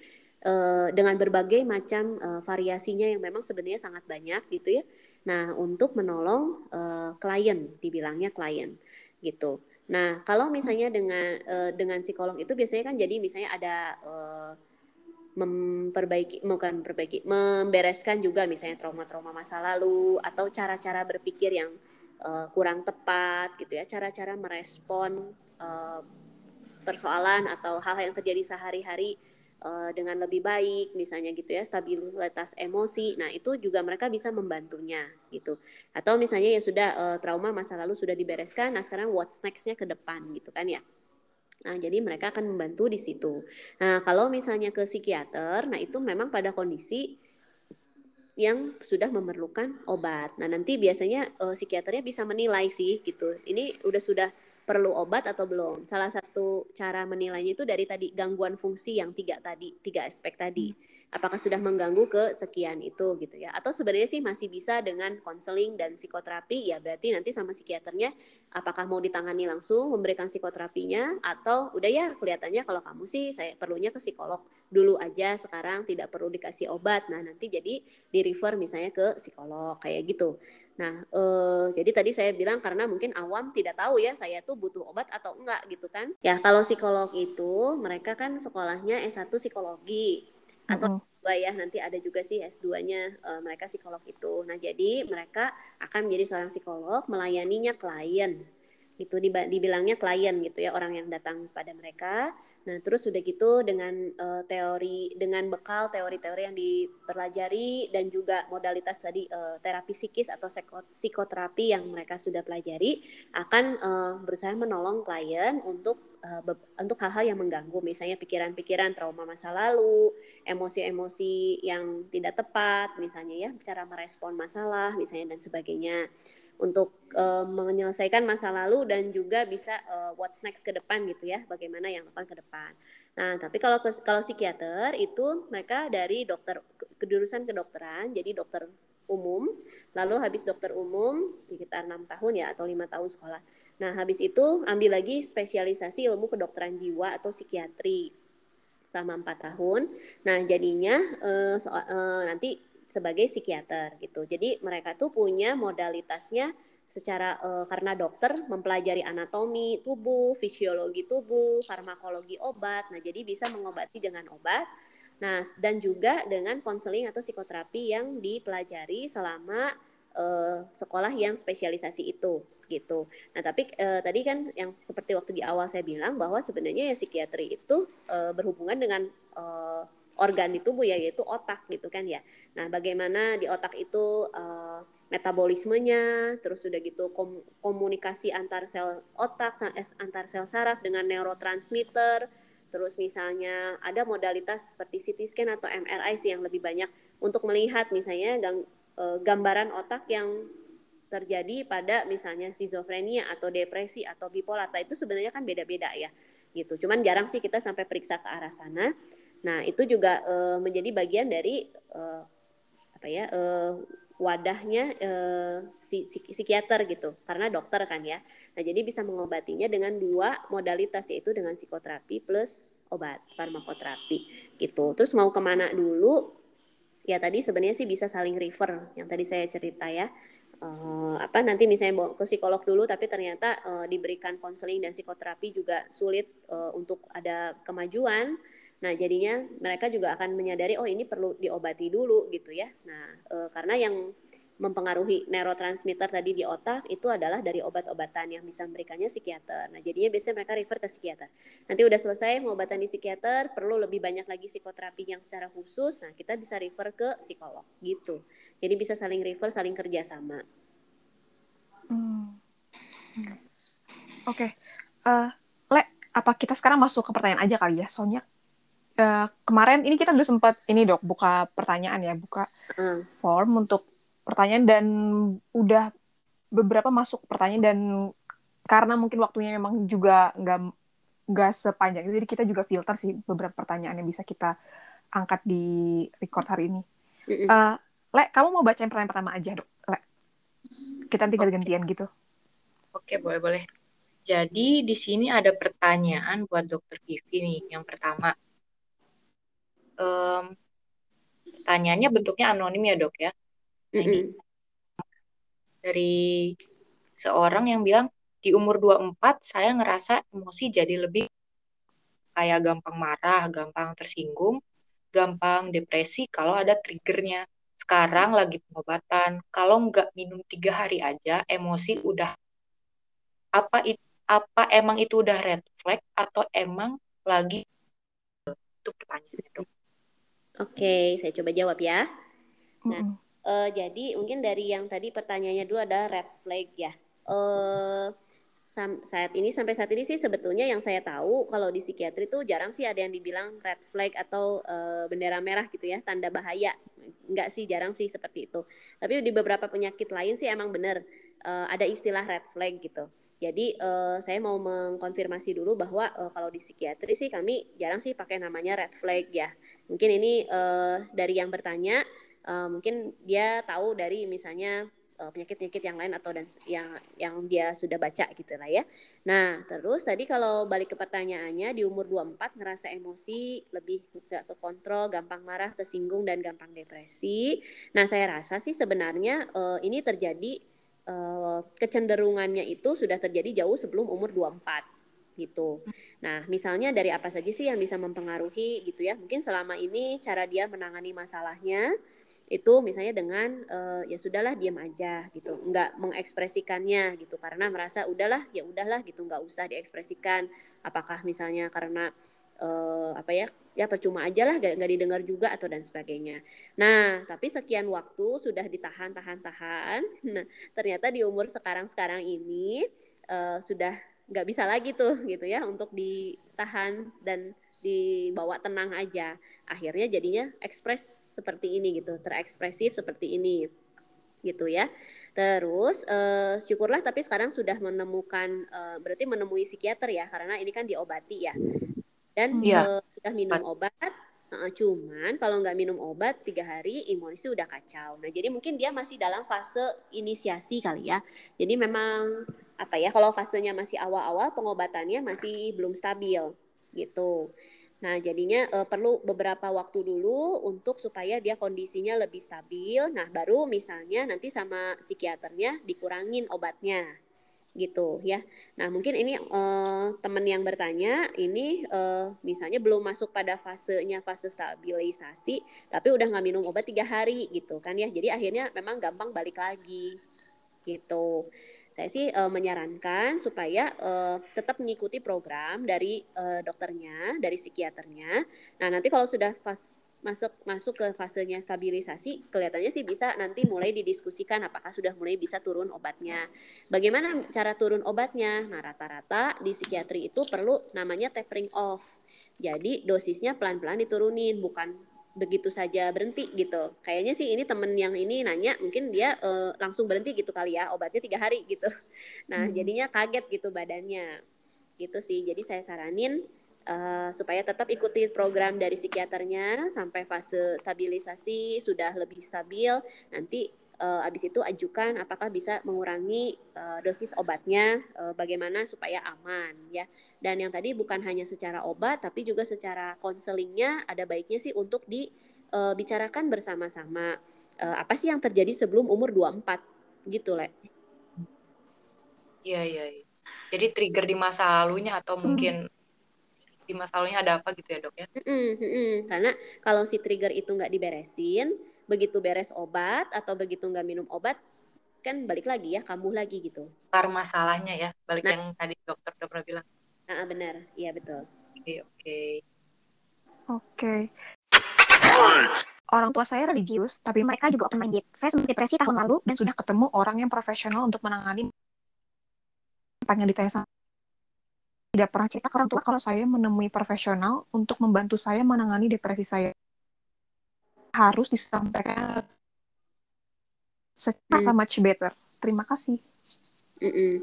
uh, dengan berbagai macam uh, variasinya yang memang sebenarnya sangat banyak gitu ya. Nah untuk menolong uh, klien dibilangnya klien gitu. Nah kalau misalnya dengan uh, dengan psikolog itu biasanya kan jadi misalnya ada uh, memperbaiki bukan perbaiki membereskan juga misalnya trauma-trauma masa lalu atau cara-cara berpikir yang uh, kurang tepat gitu ya. Cara-cara merespon uh, persoalan atau hal yang terjadi sehari-hari uh, dengan lebih baik misalnya gitu ya stabilitas emosi. Nah itu juga mereka bisa membantunya gitu. Atau misalnya ya sudah uh, trauma masa lalu sudah dibereskan nah sekarang what's nextnya ke depan gitu kan ya Nah, jadi mereka akan membantu di situ. Nah, kalau misalnya ke psikiater, nah itu memang pada kondisi yang sudah memerlukan obat. Nah, nanti biasanya uh, psikiaternya bisa menilai sih gitu. Ini udah sudah perlu obat atau belum. Salah satu cara menilainya itu dari tadi gangguan fungsi yang tiga tadi, tiga aspek tadi. Hmm apakah sudah mengganggu ke sekian itu gitu ya. Atau sebenarnya sih masih bisa dengan konseling dan psikoterapi ya berarti nanti sama psikiaternya apakah mau ditangani langsung memberikan psikoterapinya atau udah ya kelihatannya kalau kamu sih saya perlunya ke psikolog dulu aja sekarang tidak perlu dikasih obat nah nanti jadi di refer misalnya ke psikolog kayak gitu. Nah, eh, jadi tadi saya bilang karena mungkin awam tidak tahu ya saya tuh butuh obat atau enggak gitu kan. Ya, kalau psikolog itu mereka kan sekolahnya S1 psikologi atau S2 ya nanti ada juga sih S2-nya uh, mereka psikolog itu. Nah, jadi mereka akan menjadi seorang psikolog melayaninya klien. Itu dibilangnya klien gitu ya orang yang datang pada mereka. Nah, terus sudah gitu dengan uh, teori dengan bekal teori-teori yang dipelajari dan juga modalitas tadi uh, terapi psikis atau psikoterapi yang mereka sudah pelajari akan uh, berusaha menolong klien untuk uh, untuk hal-hal yang mengganggu misalnya pikiran-pikiran trauma masa lalu, emosi-emosi yang tidak tepat misalnya ya, cara merespon masalah misalnya dan sebagainya untuk uh, menyelesaikan masa lalu dan juga bisa uh, what's next ke depan gitu ya, bagaimana yang akan ke depan. Nah, tapi kalau kalau psikiater itu mereka dari dokter kedurusan kedokteran, jadi dokter umum, lalu habis dokter umum sekitar enam tahun ya atau lima tahun sekolah. Nah, habis itu ambil lagi spesialisasi ilmu kedokteran jiwa atau psikiatri selama empat tahun. Nah, jadinya uh, so, uh, nanti sebagai psikiater gitu. Jadi mereka tuh punya modalitasnya secara uh, karena dokter mempelajari anatomi tubuh, fisiologi tubuh, farmakologi obat. Nah, jadi bisa mengobati dengan obat. Nah, dan juga dengan konseling atau psikoterapi yang dipelajari selama uh, sekolah yang spesialisasi itu gitu. Nah, tapi uh, tadi kan yang seperti waktu di awal saya bilang bahwa sebenarnya ya psikiatri itu uh, berhubungan dengan organ di tubuh ya yaitu otak gitu kan ya. Nah, bagaimana di otak itu uh, metabolismenya, terus udah gitu kom komunikasi antar sel otak, antar sel saraf dengan neurotransmitter, terus misalnya ada modalitas seperti CT scan atau MRI sih yang lebih banyak untuk melihat misalnya gang, e, gambaran otak yang terjadi pada misalnya skizofrenia atau depresi atau bipolar. Nah, itu sebenarnya kan beda-beda ya. Gitu. Cuman jarang sih kita sampai periksa ke arah sana. Nah, itu juga e, menjadi bagian dari e, apa ya? E, wadahnya eh, si, si, psikiater gitu. Karena dokter kan ya. Nah jadi bisa mengobatinya dengan dua modalitas yaitu dengan psikoterapi plus obat farmakoterapi gitu. Terus mau ke mana dulu? Ya tadi sebenarnya sih bisa saling refer yang tadi saya cerita ya. Uh, apa nanti misalnya mau ke psikolog dulu tapi ternyata uh, diberikan konseling dan psikoterapi juga sulit uh, untuk ada kemajuan Nah, jadinya mereka juga akan menyadari oh ini perlu diobati dulu gitu ya. Nah, e, karena yang mempengaruhi neurotransmitter tadi di otak itu adalah dari obat-obatan yang bisa memberikannya psikiater. Nah, jadinya biasanya mereka refer ke psikiater. Nanti udah selesai pengobatan di psikiater, perlu lebih banyak lagi psikoterapi yang secara khusus. Nah, kita bisa refer ke psikolog gitu. Jadi bisa saling refer, saling kerjasama. Hmm. hmm. Oke, okay. uh, eh, Le, apa kita sekarang masuk ke pertanyaan aja kali ya? Soalnya uh, kemarin ini kita udah sempat ini dok buka pertanyaan ya buka mm. form untuk pertanyaan dan udah beberapa masuk pertanyaan dan karena mungkin waktunya memang juga nggak nggak sepanjang itu jadi kita juga filter sih beberapa pertanyaan yang bisa kita angkat di record hari ini. Mm -mm. Uh, Le, kamu mau bacain pertanyaan pertama aja dok, Le. Kita nanti okay. gantian gitu. Oke, okay, boleh boleh. Jadi di sini ada pertanyaan buat Dokter Vivi nih. Yang pertama, um, pertanyaannya bentuknya anonim ya dok ya. Nah, ini dari seorang yang bilang di umur 24 saya ngerasa emosi jadi lebih kayak gampang marah, gampang tersinggung, gampang depresi kalau ada triggernya. Sekarang lagi pengobatan, kalau nggak minum tiga hari aja, emosi udah apa itu apa emang itu udah red flag atau emang lagi itu pertanyaannya dok. Oke, saya coba jawab ya. Nah, mm -hmm. uh, jadi mungkin dari yang tadi pertanyaannya dulu ada red flag ya. Uh, saat ini sampai saat ini sih sebetulnya yang saya tahu kalau di psikiatri itu jarang sih ada yang dibilang red flag atau uh, bendera merah gitu ya, tanda bahaya. Enggak sih, jarang sih seperti itu. Tapi di beberapa penyakit lain sih emang benar uh, ada istilah red flag gitu. Jadi uh, saya mau mengkonfirmasi dulu bahwa uh, kalau di psikiatri sih kami jarang sih pakai namanya red flag ya. Mungkin ini uh, dari yang bertanya, uh, mungkin dia tahu dari misalnya penyakit-penyakit yang lain atau dan yang yang dia sudah baca gitu lah ya. Nah, terus tadi kalau balik ke pertanyaannya di umur 24 ngerasa emosi lebih gak ke kontrol, gampang marah, kesinggung dan gampang depresi. Nah, saya rasa sih sebenarnya uh, ini terjadi uh, kecenderungannya itu sudah terjadi jauh sebelum umur 24 gitu. Nah, misalnya dari apa saja sih yang bisa mempengaruhi gitu ya? Mungkin selama ini cara dia menangani masalahnya itu misalnya dengan uh, ya sudahlah diam aja gitu nggak mengekspresikannya gitu karena merasa udahlah ya udahlah gitu nggak usah diekspresikan apakah misalnya karena uh, apa ya ya percuma aja lah gak, didengar juga atau dan sebagainya. Nah tapi sekian waktu sudah ditahan tahan tahan. Nah ternyata di umur sekarang sekarang ini uh, sudah nggak bisa lagi tuh gitu ya untuk ditahan dan dibawa tenang aja. Akhirnya jadinya ekspres seperti ini gitu, terekspresif seperti ini gitu ya. Terus uh, syukurlah tapi sekarang sudah menemukan uh, berarti menemui psikiater ya karena ini kan diobati ya dan ya. uh, sudah minum obat uh, cuman kalau nggak minum obat tiga hari imunisasi udah kacau nah jadi mungkin dia masih dalam fase inisiasi kali ya jadi memang apa ya kalau fasenya masih awal-awal pengobatannya masih belum stabil gitu Nah, jadinya uh, perlu beberapa waktu dulu untuk supaya dia kondisinya lebih stabil. Nah, baru misalnya nanti sama psikiaternya dikurangin obatnya gitu ya. Nah mungkin ini uh, teman yang bertanya ini uh, misalnya belum masuk pada fasenya fase stabilisasi, tapi udah nggak minum obat tiga hari gitu kan ya. Jadi akhirnya memang gampang balik lagi gitu. Saya sih uh, menyarankan supaya uh, tetap mengikuti program dari uh, dokternya, dari psikiaternya. Nah, nanti kalau sudah pas masuk masuk ke fasenya stabilisasi, kelihatannya sih bisa nanti mulai didiskusikan apakah sudah mulai bisa turun obatnya. Bagaimana cara turun obatnya? Nah, rata-rata di psikiatri itu perlu namanya tapering off. Jadi dosisnya pelan-pelan diturunin, bukan begitu saja berhenti gitu. Kayaknya sih ini temen yang ini nanya mungkin dia uh, langsung berhenti gitu kali ya obatnya tiga hari gitu. Nah hmm. jadinya kaget gitu badannya gitu sih. Jadi saya saranin uh, supaya tetap ikuti program dari psikiaternya sampai fase stabilisasi sudah lebih stabil. Nanti uh, habis itu ajukan apakah bisa mengurangi uh, dosis obatnya uh, bagaimana supaya aman ya dan yang tadi bukan hanya secara obat tapi juga secara konselingnya ada baiknya sih untuk dibicarakan uh, bersama-sama uh, apa sih yang terjadi sebelum umur 24 gitu le iya iya ya. jadi trigger di masa lalunya atau hmm. mungkin di masa lalunya ada apa gitu ya dok ya? Mm -mm, mm -mm. Karena kalau si trigger itu nggak diberesin, begitu beres obat atau begitu nggak minum obat kan balik lagi ya kambuh lagi gitu. Akar masalahnya ya balik nah, yang tadi dokter udah pernah bilang. Nah, benar, iya betul. Oke oke. Oke. Orang tua saya religius, tapi mereka juga open minded. Saya sempat depresi tahun lalu dan sudah ketemu orang yang profesional untuk menangani panjang ditanya tidak pernah cerita ke orang tua kalau saya menemui profesional untuk membantu saya menangani depresi saya harus disampaikan secara hmm. much better. Terima kasih. Mm -mm.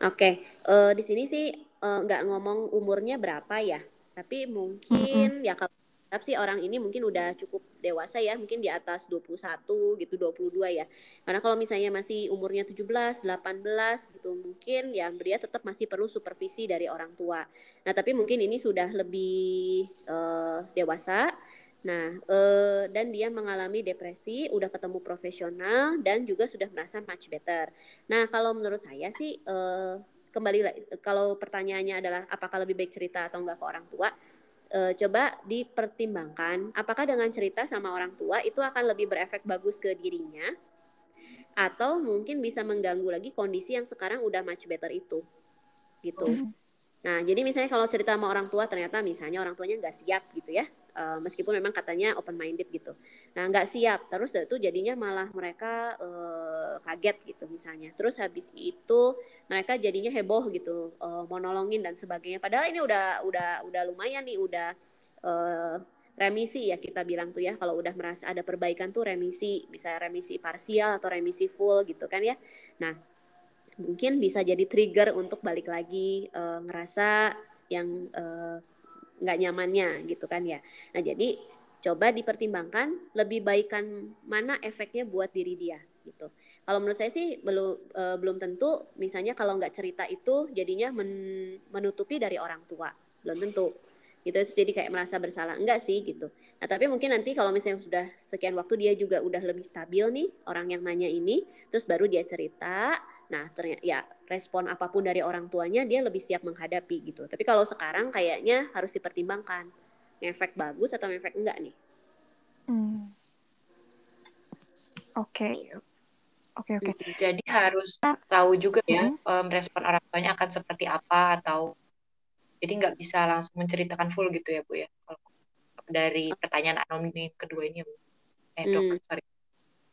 Oke, okay. uh, eh, di sini sih eh, nggak uh, ngomong umurnya berapa ya, tapi mungkin mm -hmm. ya kalau sih orang ini mungkin udah cukup dewasa ya, mungkin di atas 21 gitu, 22 ya. Karena kalau misalnya masih umurnya 17, 18 gitu, mungkin ya dia tetap masih perlu supervisi dari orang tua. Nah, tapi mungkin ini sudah lebih uh, dewasa Nah, eh, dan dia mengalami depresi, udah ketemu profesional dan juga sudah merasa much better. Nah, kalau menurut saya sih eh, kembali kalau pertanyaannya adalah apakah lebih baik cerita atau enggak ke orang tua, eh, coba dipertimbangkan apakah dengan cerita sama orang tua itu akan lebih berefek bagus ke dirinya atau mungkin bisa mengganggu lagi kondisi yang sekarang udah much better itu. Gitu. Nah, jadi misalnya kalau cerita sama orang tua ternyata misalnya orang tuanya nggak siap gitu ya, uh, meskipun memang katanya open minded gitu. Nah, nggak siap, terus itu jadinya malah mereka uh, kaget gitu misalnya. Terus habis itu mereka jadinya heboh gitu, uh, monolongin dan sebagainya. Padahal ini udah udah udah lumayan nih, udah uh, remisi ya kita bilang tuh ya kalau udah merasa ada perbaikan tuh remisi bisa remisi parsial atau remisi full gitu kan ya nah mungkin bisa jadi trigger untuk balik lagi uh, ngerasa yang uh, nggak nyamannya gitu kan ya. Nah jadi coba dipertimbangkan lebih baikkan mana efeknya buat diri dia gitu. Kalau menurut saya sih belum uh, belum tentu. Misalnya kalau nggak cerita itu jadinya men menutupi dari orang tua belum tentu gitu jadi kayak merasa bersalah enggak sih gitu nah tapi mungkin nanti kalau misalnya sudah sekian waktu dia juga udah lebih stabil nih orang yang nanya ini terus baru dia cerita nah ternyata ya respon apa pun dari orang tuanya dia lebih siap menghadapi gitu. Tapi kalau sekarang kayaknya harus dipertimbangkan. Efek bagus atau efek enggak nih? Hmm. oke. Oke oke. Jadi harus tahu juga ya hmm. um, respon orang tuanya akan seperti apa atau jadi nggak bisa langsung menceritakan full gitu ya bu ya? Kalau dari pertanyaan anonim kedua ini bu. Eh dok hmm. sorry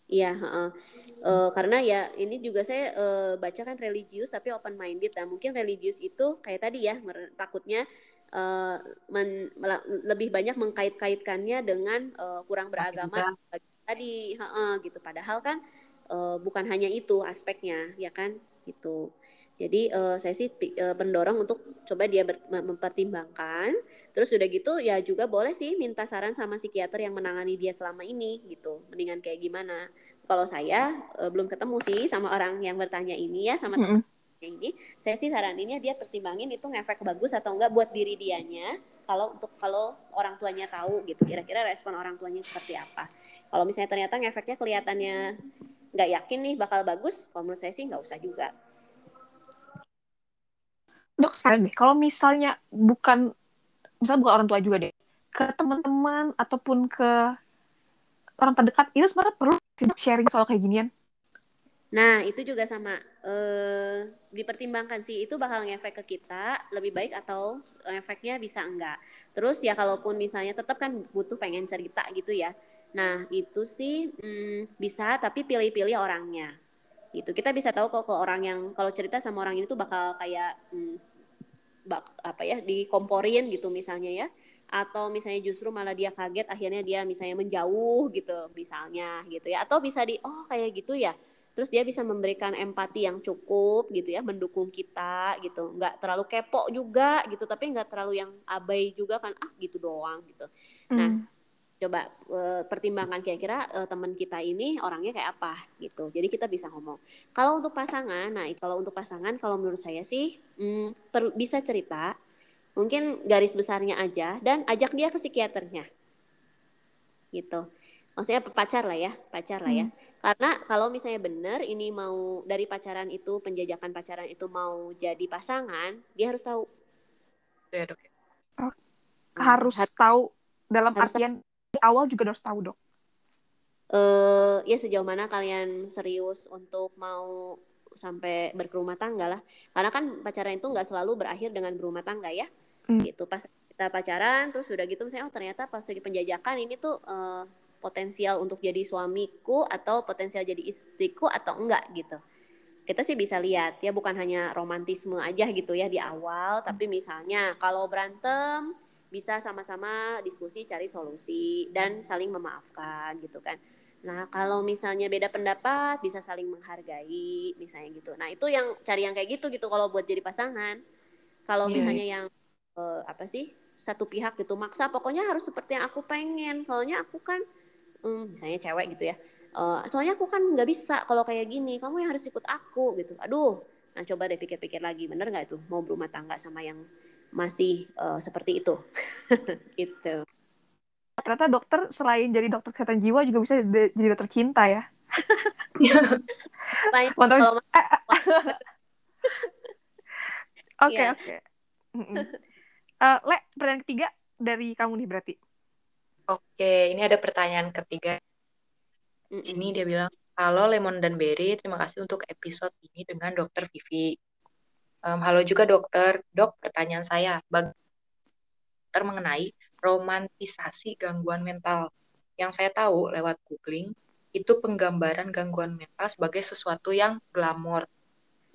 Iya, uh, uh, karena ya ini juga saya uh, baca kan religius tapi open minded. Nah mungkin religius itu kayak tadi ya takutnya uh, men, lebih banyak mengkait-kaitkannya dengan uh, kurang beragama tadi, uh, uh, gitu. Padahal kan uh, bukan hanya itu aspeknya, ya kan, itu. Jadi uh, saya sih uh, pendorong untuk coba dia ber, mempertimbangkan. Terus udah gitu ya juga boleh sih minta saran sama psikiater yang menangani dia selama ini gitu. Mendingan kayak gimana? Kalau saya uh, belum ketemu sih sama orang yang bertanya ini ya sama mm -hmm. ini, saya sih saraninnya dia pertimbangin itu ngefek bagus atau enggak buat diri dianya. Kalau untuk kalau orang tuanya tahu gitu, kira-kira respon orang tuanya seperti apa. Kalau misalnya ternyata ngefeknya kelihatannya nggak yakin nih bakal bagus, kalau menurut saya sih nggak usah juga dok sekarang deh kalau misalnya bukan misalnya bukan orang tua juga deh ke teman-teman ataupun ke orang terdekat itu sebenarnya perlu sharing soal kayak ginian Nah, itu juga sama eh, dipertimbangkan sih itu bakal ngefek ke kita lebih baik atau efeknya bisa enggak. Terus ya kalaupun misalnya tetap kan butuh pengen cerita gitu ya. Nah, itu sih hmm, bisa tapi pilih-pilih orangnya. Gitu. Kita bisa tahu kok ke orang yang kalau cerita sama orang ini tuh bakal kayak hmm, bak, apa ya dikomporin gitu misalnya ya. Atau misalnya justru malah dia kaget akhirnya dia misalnya menjauh gitu misalnya gitu ya. Atau bisa di oh kayak gitu ya. Terus dia bisa memberikan empati yang cukup gitu ya mendukung kita gitu. Nggak terlalu kepo juga gitu tapi nggak terlalu yang abai juga kan ah gitu doang gitu. Nah hmm. Coba e, pertimbangkan kira-kira e, teman kita ini orangnya kayak apa gitu. Jadi kita bisa ngomong. Kalau untuk pasangan nah kalau untuk pasangan kalau menurut saya sih hmm, per, bisa cerita mungkin garis besarnya aja dan ajak dia ke psikiaternya. Gitu. Maksudnya pacar lah ya pacar lah ya. Hmm. karena kalau misalnya benar ini mau dari pacaran itu penjajakan pacaran itu mau jadi pasangan dia harus tahu. Ya dok. Oh, harus Har tahu dalam harus artian tahu. Awal juga harus tahu dok uh, ya sejauh mana kalian serius untuk mau sampai berkerumah tangga lah karena kan pacaran itu nggak selalu berakhir dengan berumah tangga ya hmm. gitu pas kita pacaran terus sudah gitu misalnya oh ternyata pas lagi penjajakan ini tuh uh, potensial untuk jadi suamiku atau potensial jadi istriku atau enggak gitu. Kita sih bisa lihat ya bukan hanya romantisme aja gitu ya di awal, tapi misalnya kalau berantem bisa sama-sama diskusi cari solusi dan saling memaafkan gitu kan. Nah, kalau misalnya beda pendapat bisa saling menghargai misalnya gitu. Nah, itu yang cari yang kayak gitu gitu kalau buat jadi pasangan. Kalau yeah. misalnya yang uh, apa sih? satu pihak gitu maksa pokoknya harus seperti yang aku pengen. Soalnya aku kan hmm, misalnya cewek gitu ya uh, soalnya aku kan nggak bisa kalau kayak gini kamu yang harus ikut aku gitu aduh nah coba deh pikir-pikir lagi bener nggak itu mau berumah tangga sama yang masih uh, seperti itu gitu ternyata dokter selain jadi dokter kesehatan jiwa juga bisa jadi dokter cinta ya Mantap. Oke iya. oke. Eh, Le, pertanyaan ketiga dari kamu nih berarti. Oke, ini ada pertanyaan ketiga. Di sini dia bilang, halo Lemon dan Berry, terima kasih untuk episode ini dengan Dokter Vivi. Um, halo juga dokter, dok pertanyaan saya, bagaimana mengenai romantisasi gangguan mental? Yang saya tahu lewat googling, itu penggambaran gangguan mental sebagai sesuatu yang glamor,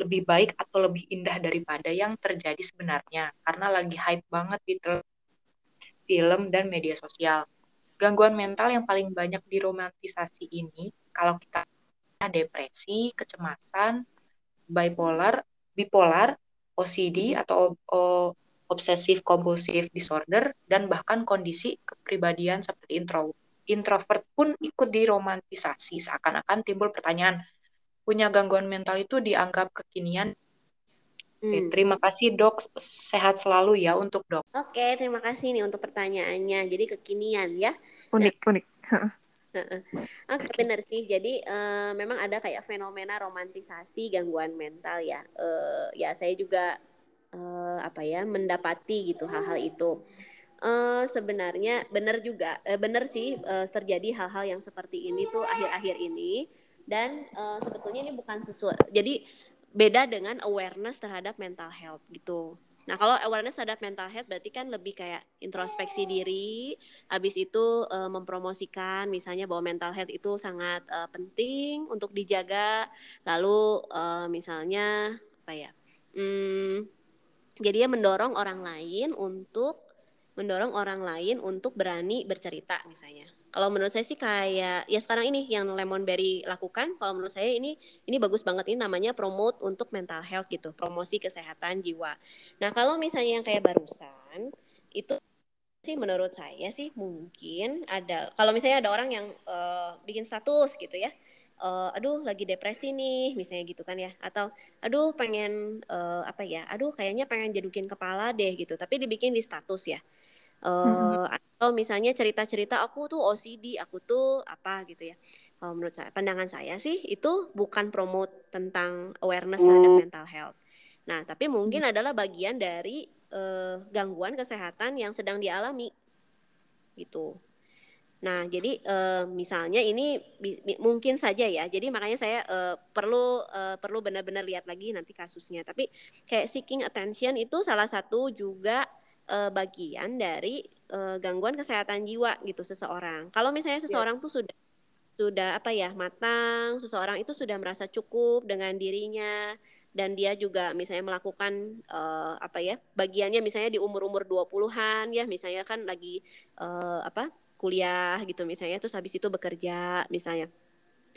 lebih baik atau lebih indah daripada yang terjadi sebenarnya, karena lagi hype banget di film dan media sosial. Gangguan mental yang paling banyak diromantisasi ini kalau kita depresi, kecemasan, bipolar, bipolar, OCD atau o, obsessive compulsive disorder dan bahkan kondisi kepribadian seperti intro introvert pun ikut diromantisasi seakan-akan timbul pertanyaan punya gangguan mental itu dianggap kekinian Hmm. terima kasih dok, sehat selalu ya untuk dok. Oke, terima kasih nih untuk pertanyaannya. Jadi kekinian ya. Unik, nah, unik. Oke, benar sih. Jadi uh, memang ada kayak fenomena romantisasi gangguan mental ya. Uh, ya saya juga uh, apa ya mendapati gitu hal-hal itu. Uh, sebenarnya benar juga, uh, benar sih uh, terjadi hal-hal yang seperti ini tuh akhir-akhir ini dan uh, sebetulnya ini bukan sesuatu. Jadi beda dengan awareness terhadap mental health gitu. Nah, kalau awareness terhadap mental health berarti kan lebih kayak introspeksi diri, habis itu uh, mempromosikan misalnya bahwa mental health itu sangat uh, penting untuk dijaga. Lalu uh, misalnya apa ya? Hmm, jadi ya mendorong orang lain untuk mendorong orang lain untuk berani bercerita misalnya kalau menurut saya sih kayak ya sekarang ini yang Lemon Berry lakukan kalau menurut saya ini ini bagus banget. Ini namanya promote untuk mental health gitu promosi kesehatan jiwa. Nah kalau misalnya yang kayak barusan itu sih menurut saya sih mungkin ada kalau misalnya ada orang yang uh, bikin status gitu ya uh, aduh lagi depresi nih misalnya gitu kan ya atau aduh pengen uh, apa ya aduh kayaknya pengen jadukin kepala deh gitu. Tapi dibikin di status ya uh, atau misalnya cerita-cerita aku tuh OCD, aku tuh apa gitu ya. Kalau menurut saya, pandangan saya sih itu bukan promote tentang awareness terhadap hmm. mental health. Nah, tapi mungkin adalah bagian dari uh, gangguan kesehatan yang sedang dialami gitu. Nah, jadi uh, misalnya ini mungkin saja ya. Jadi makanya saya uh, perlu uh, perlu benar-benar lihat lagi nanti kasusnya. Tapi kayak seeking attention itu salah satu juga uh, bagian dari uh, gangguan kesehatan jiwa gitu seseorang. Kalau misalnya iya. seseorang yeah. tuh sudah sudah apa ya matang, seseorang itu sudah merasa cukup dengan dirinya dan dia juga misalnya melakukan uh, apa ya bagiannya misalnya di umur-umur 20-an ya misalnya kan lagi uh, apa kuliah gitu misalnya terus habis itu bekerja misalnya.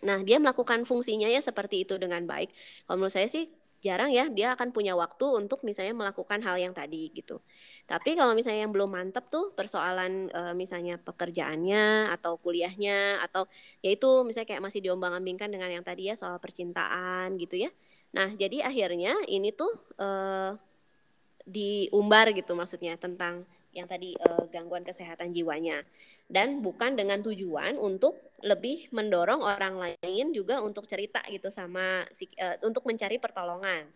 Nah, dia melakukan fungsinya ya seperti itu dengan baik. Kalau menurut saya sih jarang ya dia akan punya waktu untuk misalnya melakukan hal yang tadi gitu. Tapi kalau misalnya yang belum mantap tuh persoalan e, misalnya pekerjaannya atau kuliahnya atau yaitu misalnya kayak masih diombang-ambingkan dengan yang tadi ya soal percintaan gitu ya. Nah, jadi akhirnya ini tuh e, diumbar gitu maksudnya tentang yang tadi e, gangguan kesehatan jiwanya dan bukan dengan tujuan untuk lebih mendorong orang lain juga untuk cerita gitu sama uh, untuk mencari pertolongan.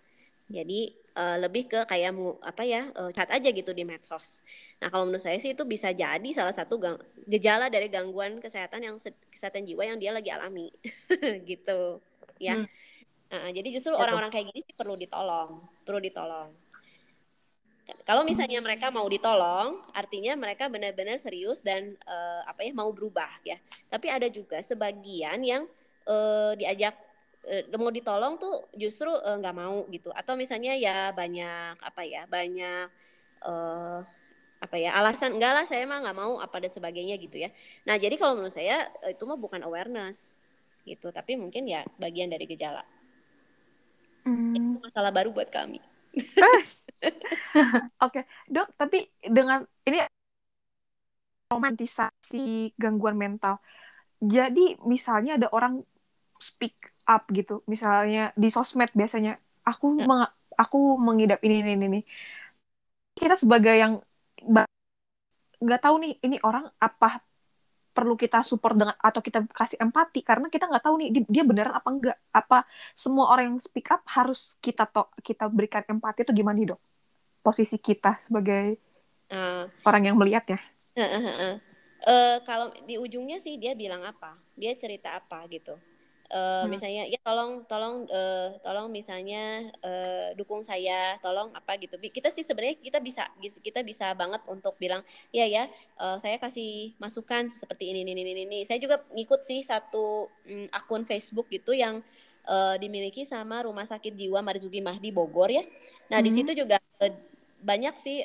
Jadi uh, lebih ke kayak apa ya uh, chat aja gitu di medsos. Nah kalau menurut saya sih itu bisa jadi salah satu gang, gejala dari gangguan kesehatan yang kesehatan jiwa yang dia lagi alami gitu ya. Hmm. Uh, jadi justru orang-orang kayak gini sih perlu ditolong, perlu ditolong. Kalau misalnya mereka mau ditolong, artinya mereka benar-benar serius dan uh, apa ya mau berubah ya. Tapi ada juga sebagian yang uh, diajak mau ditolong tuh justru nggak uh, mau gitu. Atau misalnya ya banyak apa ya banyak uh, apa ya alasan enggak lah saya mah nggak mau apa dan sebagainya gitu ya. Nah jadi kalau menurut saya itu mah bukan awareness gitu, tapi mungkin ya bagian dari gejala. Hmm. Itu masalah baru buat kami. Oke, okay. dok. Tapi dengan ini romantisasi gangguan mental. Jadi misalnya ada orang speak up gitu, misalnya di sosmed biasanya, aku ya. meng aku mengidap ini ini ini. Kita sebagai yang nggak tahu nih ini orang apa perlu kita support dengan atau kita kasih empati? Karena kita nggak tahu nih dia beneran apa enggak apa semua orang yang speak up harus kita to kita berikan empati itu gimana nih dok? Posisi kita sebagai uh, orang yang melihat ya. Uh, uh, uh. Uh, kalau di ujungnya sih dia bilang apa? Dia cerita apa gitu uh, hmm. misalnya ya tolong tolong uh, tolong misalnya uh, dukung saya tolong apa gitu kita sih sebenarnya kita bisa kita bisa banget untuk bilang ya ya uh, saya kasih masukan seperti ini ini ini ini saya juga ngikut sih satu um, akun Facebook gitu yang uh, dimiliki sama Rumah Sakit Jiwa Marzuki Mahdi Bogor ya nah hmm. di situ juga uh, banyak sih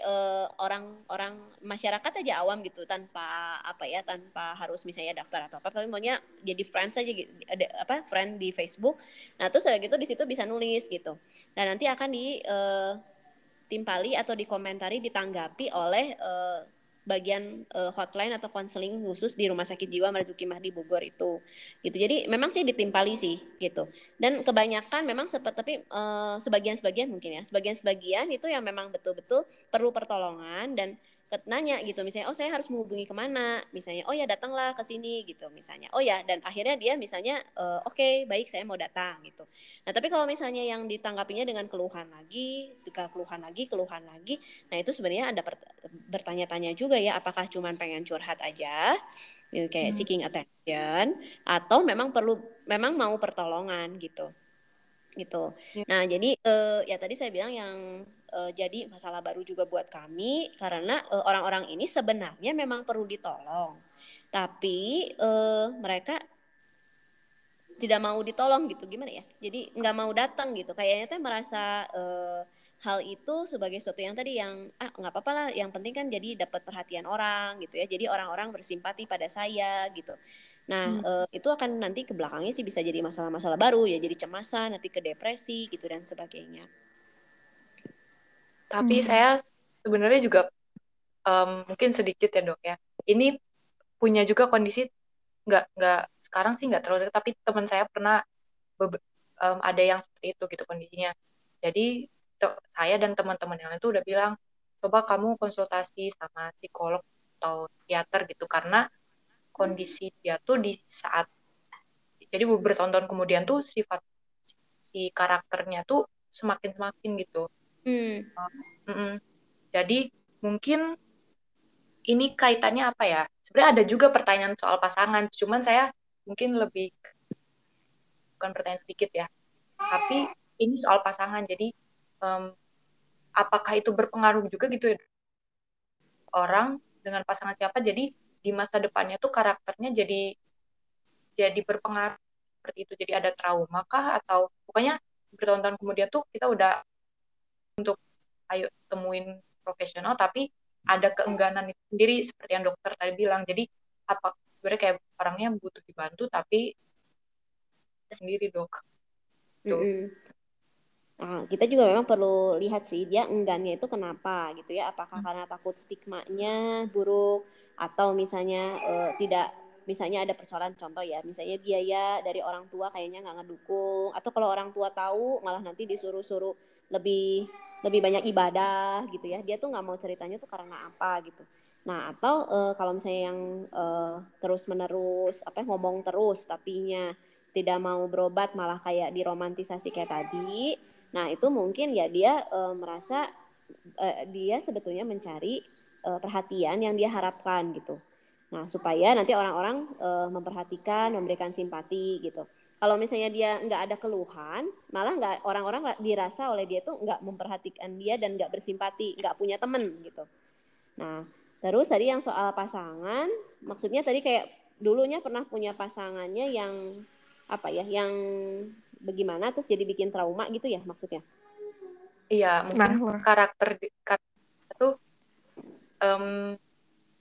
orang-orang uh, masyarakat aja awam gitu tanpa apa ya tanpa harus misalnya daftar atau apa tapi maunya jadi friends aja gitu ada apa friend di Facebook. Nah terus ada gitu di situ bisa nulis gitu. Dan nanti akan di uh, atau dikomentari ditanggapi oleh uh, bagian uh, hotline atau konseling khusus di Rumah Sakit Jiwa Marzuki Mahdi Bogor itu. Gitu. Jadi memang sih ditimpali sih gitu. Dan kebanyakan memang seperti tapi uh, sebagian-sebagian mungkin ya. Sebagian-sebagian itu yang memang betul-betul perlu pertolongan dan nanya gitu misalnya oh saya harus menghubungi ke mana misalnya oh ya datanglah ke sini gitu misalnya oh ya dan akhirnya dia misalnya e, oke okay, baik saya mau datang gitu nah tapi kalau misalnya yang ditanggapinya dengan keluhan lagi keluhan lagi keluhan lagi nah itu sebenarnya ada bertanya-tanya juga ya apakah cuma pengen curhat aja gitu, kayak hmm. seeking attention atau memang perlu memang mau pertolongan gitu gitu. Ya. Nah, jadi uh, ya tadi saya bilang yang uh, jadi masalah baru juga buat kami karena eh, orang-orang ini sebenarnya memang perlu ditolong, tapi uh, mereka tidak mau ditolong gitu gimana ya? Jadi nggak mau datang gitu. Kayaknya tuh merasa uh, hal itu sebagai sesuatu yang tadi yang ah nggak apa-apa lah. Yang penting kan jadi dapat perhatian orang gitu ya. Jadi orang-orang bersimpati pada saya gitu. Nah, hmm. uh, itu akan nanti ke belakangnya sih bisa jadi masalah-masalah baru ya, jadi cemasan, nanti ke depresi gitu dan sebagainya. Tapi hmm. saya sebenarnya juga um, mungkin sedikit ya dok ya. Ini punya juga kondisi nggak nggak sekarang sih nggak terlalu dekat, tapi teman saya pernah um, ada yang seperti itu gitu kondisinya. Jadi saya dan teman-teman yang lain itu udah bilang coba kamu konsultasi sama psikolog atau psikiater gitu karena kondisi dia tuh di saat jadi bertahun-tahun kemudian tuh sifat si karakternya tuh semakin semakin gitu. Hmm. -mm. Jadi mungkin ini kaitannya apa ya? Sebenarnya ada juga pertanyaan soal pasangan, cuman saya mungkin lebih bukan pertanyaan sedikit ya, tapi ini soal pasangan. Jadi um, apakah itu berpengaruh juga gitu ya orang dengan pasangan siapa? Jadi di masa depannya tuh karakternya jadi jadi berpengaruh seperti itu. Jadi ada trauma kah atau pokoknya bertahun-tahun kemudian tuh kita udah untuk ayo temuin profesional tapi ada keengganan itu sendiri seperti yang dokter tadi bilang jadi apa sebenarnya kayak orangnya butuh dibantu tapi sendiri dok tuh mm -hmm. Nah, kita juga memang perlu lihat sih dia enggannya itu kenapa gitu ya apakah hmm. karena takut stigmanya buruk atau misalnya uh, tidak misalnya ada persoalan contoh ya misalnya biaya dari orang tua kayaknya nggak ngedukung atau kalau orang tua tahu malah nanti disuruh-suruh lebih lebih banyak ibadah gitu ya. Dia tuh nggak mau ceritanya tuh karena apa gitu. Nah atau uh, kalau misalnya yang uh, eh, terus menerus apa ngomong terus tapinya tidak mau berobat malah kayak diromantisasi kayak tadi nah itu mungkin ya dia uh, merasa uh, dia sebetulnya mencari uh, perhatian yang dia harapkan gitu. Nah supaya nanti orang-orang uh, memperhatikan memberikan simpati gitu kalau misalnya dia nggak ada keluhan, malah nggak orang-orang dirasa oleh dia tuh nggak memperhatikan dia dan nggak bersimpati, nggak punya temen gitu. Nah, terus tadi yang soal pasangan, maksudnya tadi kayak dulunya pernah punya pasangannya yang apa ya, yang bagaimana terus jadi bikin trauma gitu ya maksudnya? Iya, mungkin nah. karakter, karakter itu um,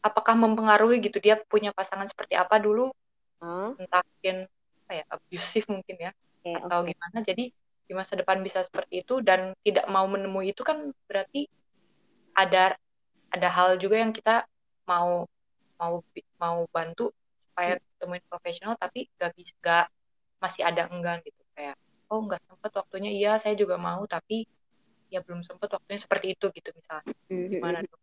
apakah mempengaruhi gitu dia punya pasangan seperti apa dulu? Hmm? Entah mungkin apa ya abusive mungkin ya okay, atau okay. gimana. Jadi di masa depan bisa seperti itu dan tidak mau menemui itu kan berarti ada ada hal juga yang kita mau mau mau bantu supaya hmm. temuin profesional tapi gak bisa gak masih ada enggan gitu. Kayak oh nggak sempet waktunya. Iya saya juga mau tapi ya belum sempet waktunya seperti itu gitu misalnya. Hmm, gimana dok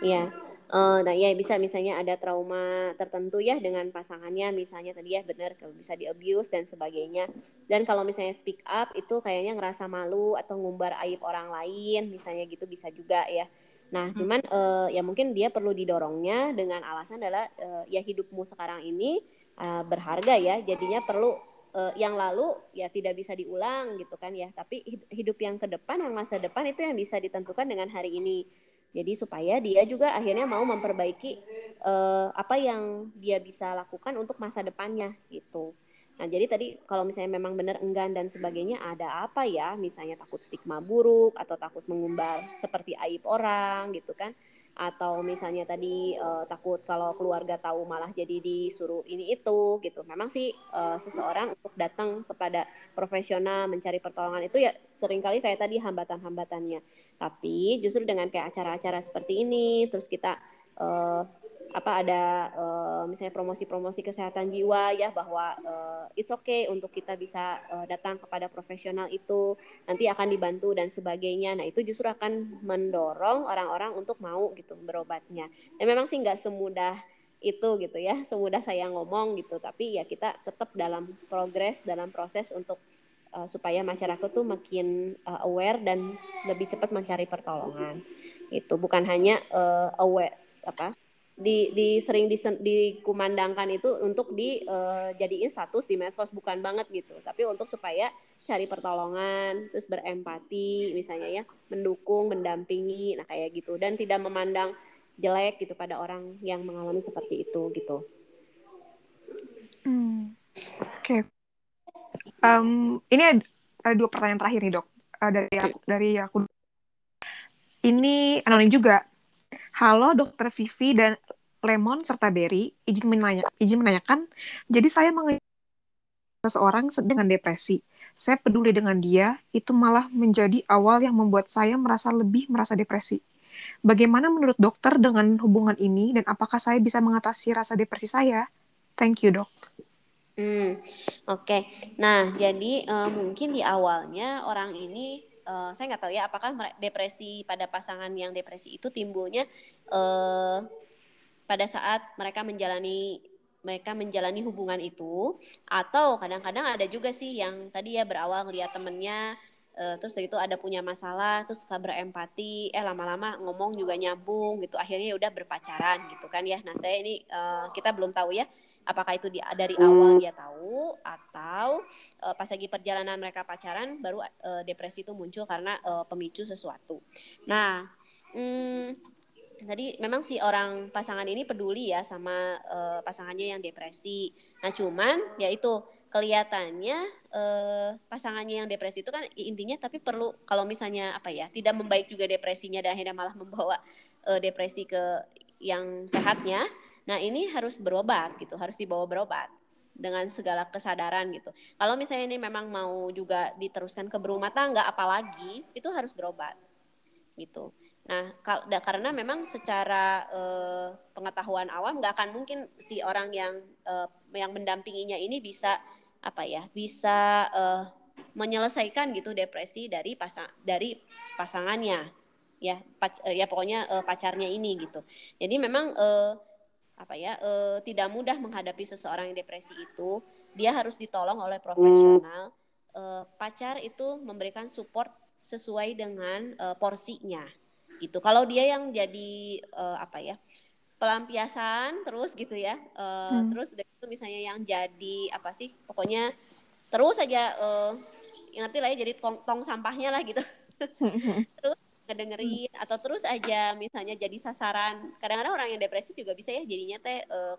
Iya, Uh, nah ya bisa misalnya ada trauma tertentu ya dengan pasangannya misalnya tadi ya benar kalau bisa di abuse dan sebagainya. Dan kalau misalnya speak up itu kayaknya ngerasa malu atau ngumbar aib orang lain misalnya gitu bisa juga ya. Nah hmm. cuman uh, ya mungkin dia perlu didorongnya dengan alasan adalah uh, ya hidupmu sekarang ini uh, berharga ya. Jadinya perlu uh, yang lalu ya tidak bisa diulang gitu kan ya. Tapi hidup yang ke depan yang masa depan itu yang bisa ditentukan dengan hari ini jadi supaya dia juga akhirnya mau memperbaiki uh, apa yang dia bisa lakukan untuk masa depannya gitu. Nah, jadi tadi kalau misalnya memang benar enggan dan sebagainya ada apa ya? Misalnya takut stigma buruk atau takut mengumbar seperti aib orang gitu kan atau misalnya tadi uh, takut kalau keluarga tahu malah jadi disuruh ini itu gitu. Memang sih uh, seseorang untuk datang kepada profesional mencari pertolongan itu ya sering kali kayak tadi hambatan-hambatannya. Tapi justru dengan kayak acara-acara seperti ini terus kita uh, apa ada uh, misalnya promosi-promosi kesehatan jiwa ya bahwa uh, it's okay untuk kita bisa uh, datang kepada profesional itu nanti akan dibantu dan sebagainya. Nah itu justru akan mendorong orang-orang untuk mau gitu berobatnya. Dan memang sih nggak semudah itu gitu ya, semudah saya ngomong gitu. Tapi ya kita tetap dalam progres dalam proses untuk uh, supaya masyarakat tuh makin uh, aware dan lebih cepat mencari pertolongan. Itu bukan hanya uh, aware apa di, di sering di, dikumandangkan itu untuk dijadiin uh, status di medsos. Bukan banget gitu. Tapi untuk supaya cari pertolongan terus berempati misalnya ya. Mendukung mendampingi nah kayak gitu. Dan tidak memandang jelek gitu pada orang yang mengalami seperti itu gitu. Hmm. oke. Okay. um, ini ada, ada dua pertanyaan terakhir nih dok. Uh, dari aku, dari aku. Ini anonim juga Halo Dokter Vivi dan Lemon serta Berry, izin menanya, izin menanyakan. Jadi saya mengenai seseorang dengan depresi. Saya peduli dengan dia, itu malah menjadi awal yang membuat saya merasa lebih merasa depresi. Bagaimana menurut dokter dengan hubungan ini dan apakah saya bisa mengatasi rasa depresi saya? Thank you, dok. Hmm, oke. Okay. Nah, jadi uh, mungkin di awalnya orang ini uh, saya nggak tahu ya apakah depresi pada pasangan yang depresi itu timbulnya uh, pada saat mereka menjalani mereka menjalani hubungan itu atau kadang-kadang ada juga sih yang tadi ya berawal ngeliat temennya uh, terus itu ada punya masalah terus suka berempati eh lama-lama ngomong juga nyambung gitu akhirnya ya udah berpacaran gitu kan ya. Nah saya ini uh, kita belum tahu ya apakah itu di, dari awal dia tahu atau uh, pas lagi perjalanan mereka pacaran baru uh, depresi itu muncul karena uh, pemicu sesuatu. Nah hmm, jadi memang si orang pasangan ini peduli ya sama uh, pasangannya yang depresi. Nah cuman ya itu kelihatannya uh, pasangannya yang depresi itu kan intinya tapi perlu kalau misalnya apa ya tidak membaik juga depresinya dan akhirnya malah membawa uh, depresi ke yang sehatnya nah ini harus berobat gitu harus dibawa berobat dengan segala kesadaran gitu. Kalau misalnya ini memang mau juga diteruskan ke berumah tangga apalagi itu harus berobat gitu. Nah, karena memang secara uh, pengetahuan awam nggak akan mungkin si orang yang uh, yang mendampinginya ini bisa apa ya bisa uh, menyelesaikan gitu depresi dari pasang dari pasangannya. Ya pac, uh, ya pokoknya uh, pacarnya ini gitu. Jadi memang uh, apa ya uh, tidak mudah menghadapi seseorang yang depresi itu dia harus ditolong oleh profesional. Uh, pacar itu memberikan support sesuai dengan uh, porsinya gitu. Kalau dia yang jadi uh, apa ya pelampiasan terus gitu ya uh, hmm. terus itu misalnya yang jadi apa sih pokoknya terus aja uh, ngerti lah ya jadi tong, tong sampahnya lah gitu. Terus ngedengerin hmm. atau terus aja misalnya jadi sasaran kadang-kadang orang yang depresi juga bisa ya jadinya teh uh,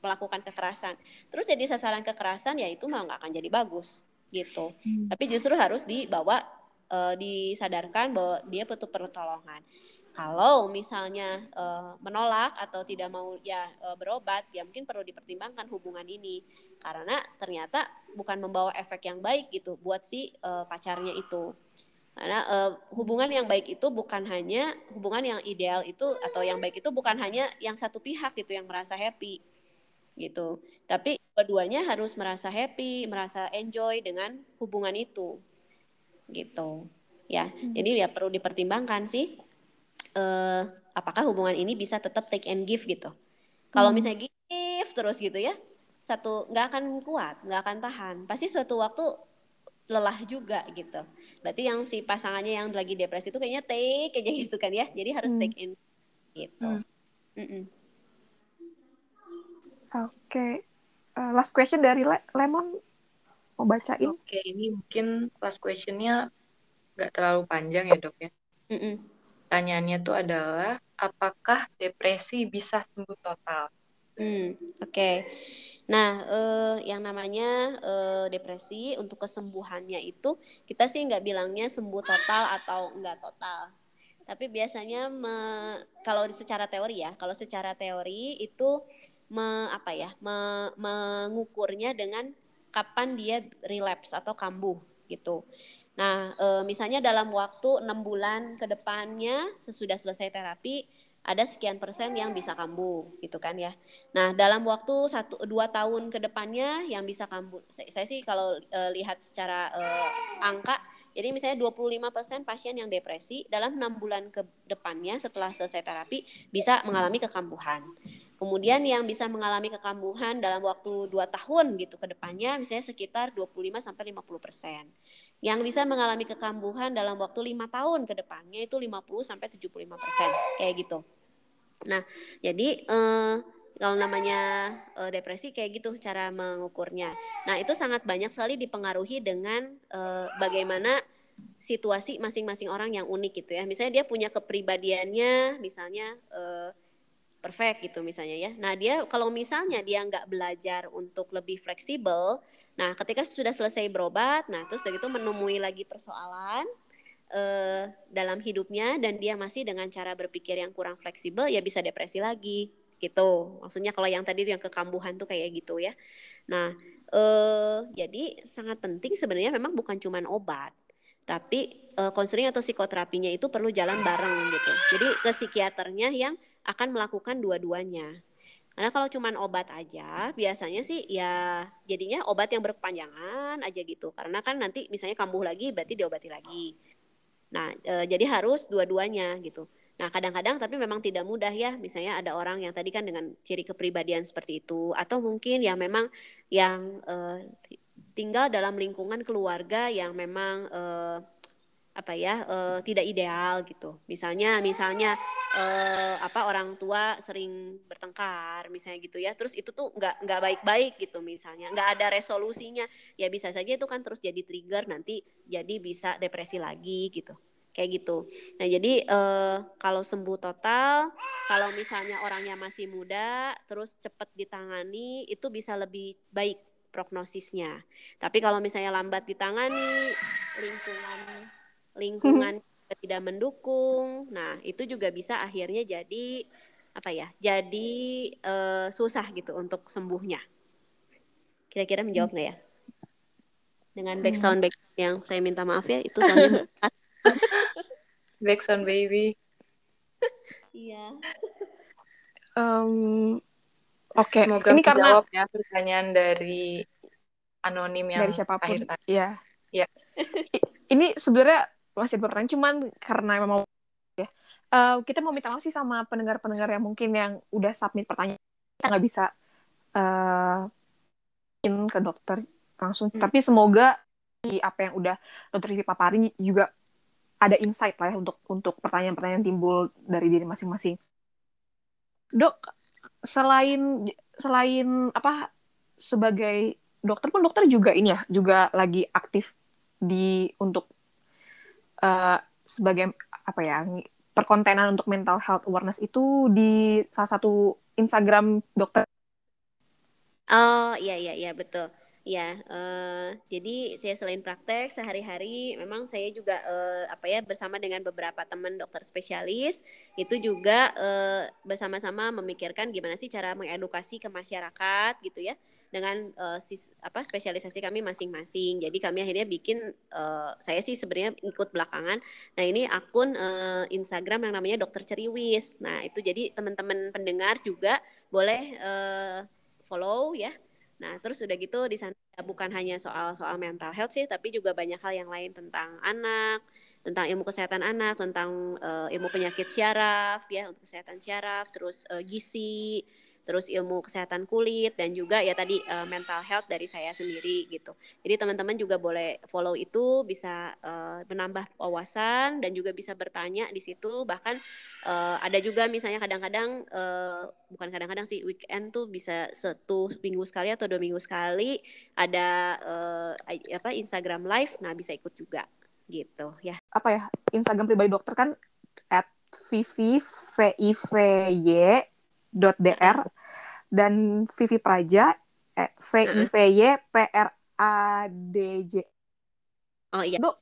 melakukan kekerasan terus jadi sasaran kekerasan ya itu malah nggak akan jadi bagus gitu hmm. tapi justru harus dibawa uh, disadarkan bahwa dia butuh pertolongan kalau misalnya uh, menolak atau tidak mau ya uh, berobat, ya mungkin perlu dipertimbangkan hubungan ini karena ternyata bukan membawa efek yang baik gitu buat si uh, pacarnya itu. Karena uh, hubungan yang baik itu bukan hanya hubungan yang ideal itu atau yang baik itu bukan hanya yang satu pihak gitu yang merasa happy gitu. Tapi keduanya harus merasa happy, merasa enjoy dengan hubungan itu. Gitu. Ya. Hmm. Jadi ya perlu dipertimbangkan sih uh, apakah hubungan ini bisa tetap take and give gitu. Kalau hmm. misalnya give terus gitu ya, satu nggak akan kuat, nggak akan tahan. Pasti suatu waktu lelah juga gitu. Berarti yang si pasangannya yang lagi depresi itu kayaknya take aja gitu kan ya. Jadi harus hmm. take in gitu. Hmm. Oke, okay. uh, eh, last question dari Le Lemon mau bacain? Oke, okay, ini mungkin last questionnya nggak terlalu panjang ya dok ya. Mm -mm pertanyaannya tuh adalah apakah depresi bisa sembuh total? Hmm, oke. Okay. Nah, eh, yang namanya eh, depresi untuk kesembuhannya itu kita sih nggak bilangnya sembuh total atau nggak total. Tapi biasanya me, kalau secara teori ya, kalau secara teori itu me, apa ya, me, mengukurnya dengan kapan dia relapse atau kambuh gitu. Nah, e, misalnya dalam waktu enam bulan ke depannya sesudah selesai terapi ada sekian persen yang bisa kambuh gitu kan ya. Nah dalam waktu satu dua tahun ke depannya yang bisa kambuh, saya, saya sih kalau e, lihat secara e, angka, jadi misalnya 25 persen pasien yang depresi dalam enam bulan ke depannya setelah selesai terapi bisa mengalami kekambuhan. Kemudian yang bisa mengalami kekambuhan dalam waktu 2 tahun gitu ke depannya misalnya sekitar 25 sampai 50 persen. Yang bisa mengalami kekambuhan dalam waktu lima tahun ke depannya itu 50 sampai 75 persen kayak gitu. Nah jadi eh, kalau namanya eh, depresi kayak gitu cara mengukurnya. Nah itu sangat banyak sekali dipengaruhi dengan eh, bagaimana situasi masing-masing orang yang unik gitu ya. Misalnya dia punya kepribadiannya, misalnya eh, perfect gitu misalnya ya. Nah dia kalau misalnya dia nggak belajar untuk lebih fleksibel, nah ketika sudah selesai berobat, nah terus begitu menemui lagi persoalan uh, dalam hidupnya dan dia masih dengan cara berpikir yang kurang fleksibel, ya bisa depresi lagi gitu. Maksudnya kalau yang tadi itu yang kekambuhan tuh kayak gitu ya. Nah uh, jadi sangat penting sebenarnya memang bukan cuma obat, tapi uh, konseling atau psikoterapinya itu perlu jalan bareng gitu. Jadi ke psikiaternya yang akan melakukan dua-duanya. Karena kalau cuma obat aja, biasanya sih ya jadinya obat yang berkepanjangan aja gitu. Karena kan nanti misalnya kambuh lagi, berarti diobati lagi. Nah, e, jadi harus dua-duanya gitu. Nah, kadang-kadang tapi memang tidak mudah ya. Misalnya ada orang yang tadi kan dengan ciri kepribadian seperti itu, atau mungkin ya memang yang e, tinggal dalam lingkungan keluarga yang memang e, apa ya uh, tidak ideal gitu. Misalnya misalnya uh, apa orang tua sering bertengkar misalnya gitu ya. Terus itu tuh nggak nggak baik-baik gitu misalnya. Nggak ada resolusinya. Ya bisa saja itu kan terus jadi trigger nanti jadi bisa depresi lagi gitu. Kayak gitu. Nah jadi uh, kalau sembuh total, kalau misalnya orangnya masih muda, terus cepat ditangani, itu bisa lebih baik prognosisnya. Tapi kalau misalnya lambat ditangani, lingkungan lingkungan hmm. tidak mendukung. Nah, itu juga bisa akhirnya jadi apa ya? Jadi uh, susah gitu untuk sembuhnya. Kira-kira menjawab nggak ya? Dengan hmm. background background yang saya minta maaf ya, itu soalnya background baby. Iya. um, Oke, okay. semoga ini karena ya pertanyaan dari anonim yang dari siapa pun. akhir tadi. Iya. Ya. ini sebenarnya masih bertanya cuman karena memang ya. Uh, kita mau minta sih sama pendengar-pendengar yang mungkin yang udah submit pertanyaan. Kita nggak bisa uh, ke dokter langsung. Hmm. tapi semoga di apa yang udah dokter Vivi paparin juga ada insight lah ya untuk untuk pertanyaan-pertanyaan timbul dari diri masing-masing. Dok selain selain apa sebagai dokter pun dokter juga ini ya juga lagi aktif di untuk uh, sebagai apa ya perkontenan untuk mental health awareness itu di salah satu Instagram dokter. Oh iya iya iya betul. Ya, uh, jadi saya selain praktek sehari-hari, memang saya juga uh, apa ya bersama dengan beberapa teman dokter spesialis itu juga uh, bersama-sama memikirkan gimana sih cara mengedukasi ke masyarakat gitu ya dengan uh, sis, apa spesialisasi kami masing-masing. Jadi kami akhirnya bikin uh, saya sih sebenarnya ikut belakangan. Nah ini akun uh, Instagram yang namanya Dokter Ceriwis. Nah itu jadi teman-teman pendengar juga boleh uh, follow ya Nah, terus udah gitu di sana ya bukan hanya soal-soal mental health sih, tapi juga banyak hal yang lain tentang anak, tentang ilmu kesehatan anak, tentang uh, ilmu penyakit syaraf ya, untuk kesehatan syaraf, terus uh, gizi, terus ilmu kesehatan kulit dan juga ya tadi uh, mental health dari saya sendiri gitu. Jadi teman-teman juga boleh follow itu bisa uh, menambah wawasan dan juga bisa bertanya di situ bahkan uh, ada juga misalnya kadang-kadang uh, bukan kadang-kadang sih weekend tuh bisa satu minggu sekali atau dua minggu sekali ada uh, apa Instagram live nah bisa ikut juga gitu ya. Apa ya Instagram pribadi dokter kan at dr dan Vivi Praja eh, V I V Y P R A D J. Oh iya. Dok,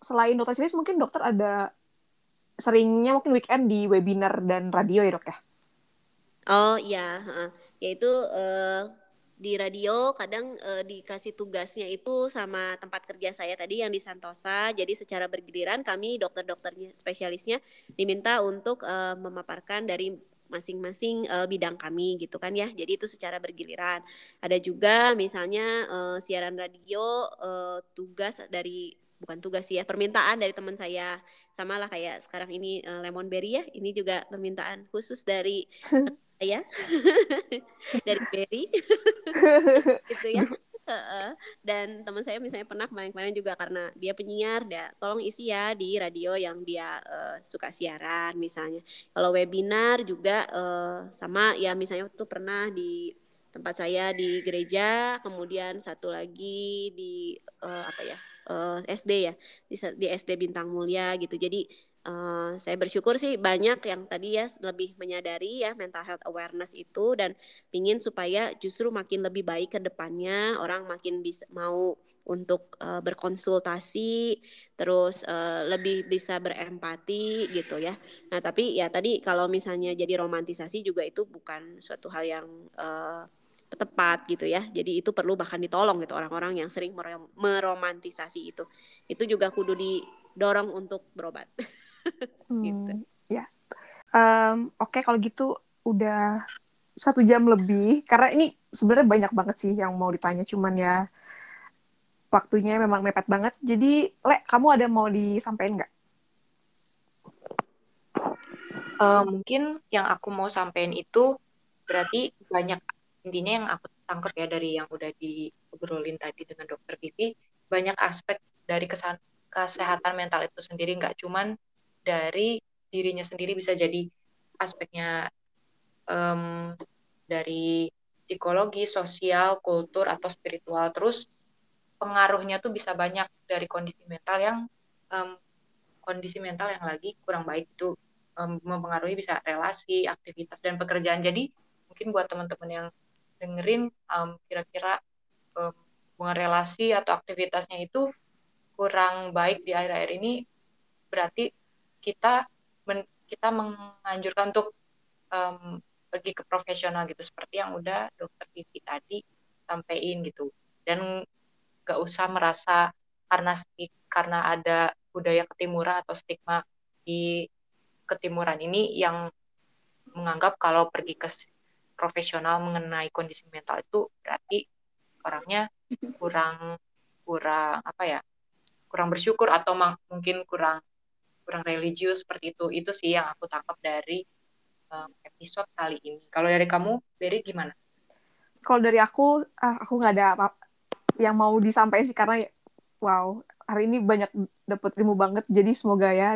selain dokter serius mungkin dokter ada seringnya mungkin weekend di webinar dan radio ya dok ya? Oh iya, yaitu uh, di radio kadang uh, dikasih tugasnya itu sama tempat kerja saya tadi yang di Santosa. Jadi secara bergiliran kami dokter-dokternya spesialisnya diminta untuk uh, memaparkan dari masing-masing uh, bidang kami gitu kan ya. Jadi itu secara bergiliran. Ada juga misalnya uh, siaran radio uh, tugas dari bukan tugas sih ya permintaan dari teman saya. Sama lah kayak sekarang ini uh, lemon berry ya. Ini juga permintaan khusus dari saya. Dari berry. Gitu ya dan teman saya misalnya pernah kemarin-kemarin juga karena dia penyiar, dia tolong isi ya di radio yang dia uh, suka siaran misalnya. Kalau webinar juga uh, sama ya misalnya tuh pernah di tempat saya di gereja, kemudian satu lagi di uh, apa ya uh, SD ya di, di SD Bintang Mulia gitu. Jadi uh, saya bersyukur sih banyak yang tadi ya lebih menyadari ya mental health awareness itu dan pingin supaya justru makin lebih baik ke depannya orang makin bisa mau untuk uh, berkonsultasi terus uh, lebih bisa berempati gitu ya. Nah, tapi ya tadi kalau misalnya jadi romantisasi juga itu bukan suatu hal yang uh, tepat gitu ya. Jadi itu perlu bahkan ditolong gitu orang-orang yang sering meromantisasi itu. Itu juga kudu didorong untuk berobat. Hmm, gitu. Ya. Um, Oke okay, kalau gitu udah satu jam lebih karena ini sebenarnya banyak banget sih yang mau ditanya cuman ya waktunya memang mepet banget. Jadi Le, kamu ada mau disampaikan nggak? Uh, mungkin yang aku mau sampaikan itu berarti banyak intinya yang aku tangkap ya dari yang udah diobrolin tadi dengan dokter Vivi banyak aspek dari kesan kesehatan mental itu sendiri nggak cuman dari dirinya sendiri bisa jadi aspeknya um, dari psikologi, sosial, kultur atau spiritual. Terus pengaruhnya tuh bisa banyak dari kondisi mental yang um, kondisi mental yang lagi kurang baik itu um, mempengaruhi bisa relasi, aktivitas dan pekerjaan. Jadi mungkin buat teman-teman yang dengerin kira-kira um, hubungan relasi atau aktivitasnya itu kurang baik di akhir-akhir ini berarti kita men, kita menganjurkan untuk um, pergi ke profesional gitu. Seperti yang udah dokter Vivi tadi sampaikan gitu. Dan gak usah merasa karena stik karena ada budaya ketimuran atau stigma di ketimuran ini yang menganggap kalau pergi ke profesional mengenai kondisi mental itu berarti orangnya kurang kurang apa ya kurang bersyukur atau mungkin kurang kurang religius seperti itu. Itu sih yang aku tangkap dari um, episode kali ini. Kalau dari kamu dari gimana? Kalau dari aku ah, aku nggak ada apa yang mau disampaikan sih karena wow hari ini banyak dapat ilmu banget. Jadi semoga ya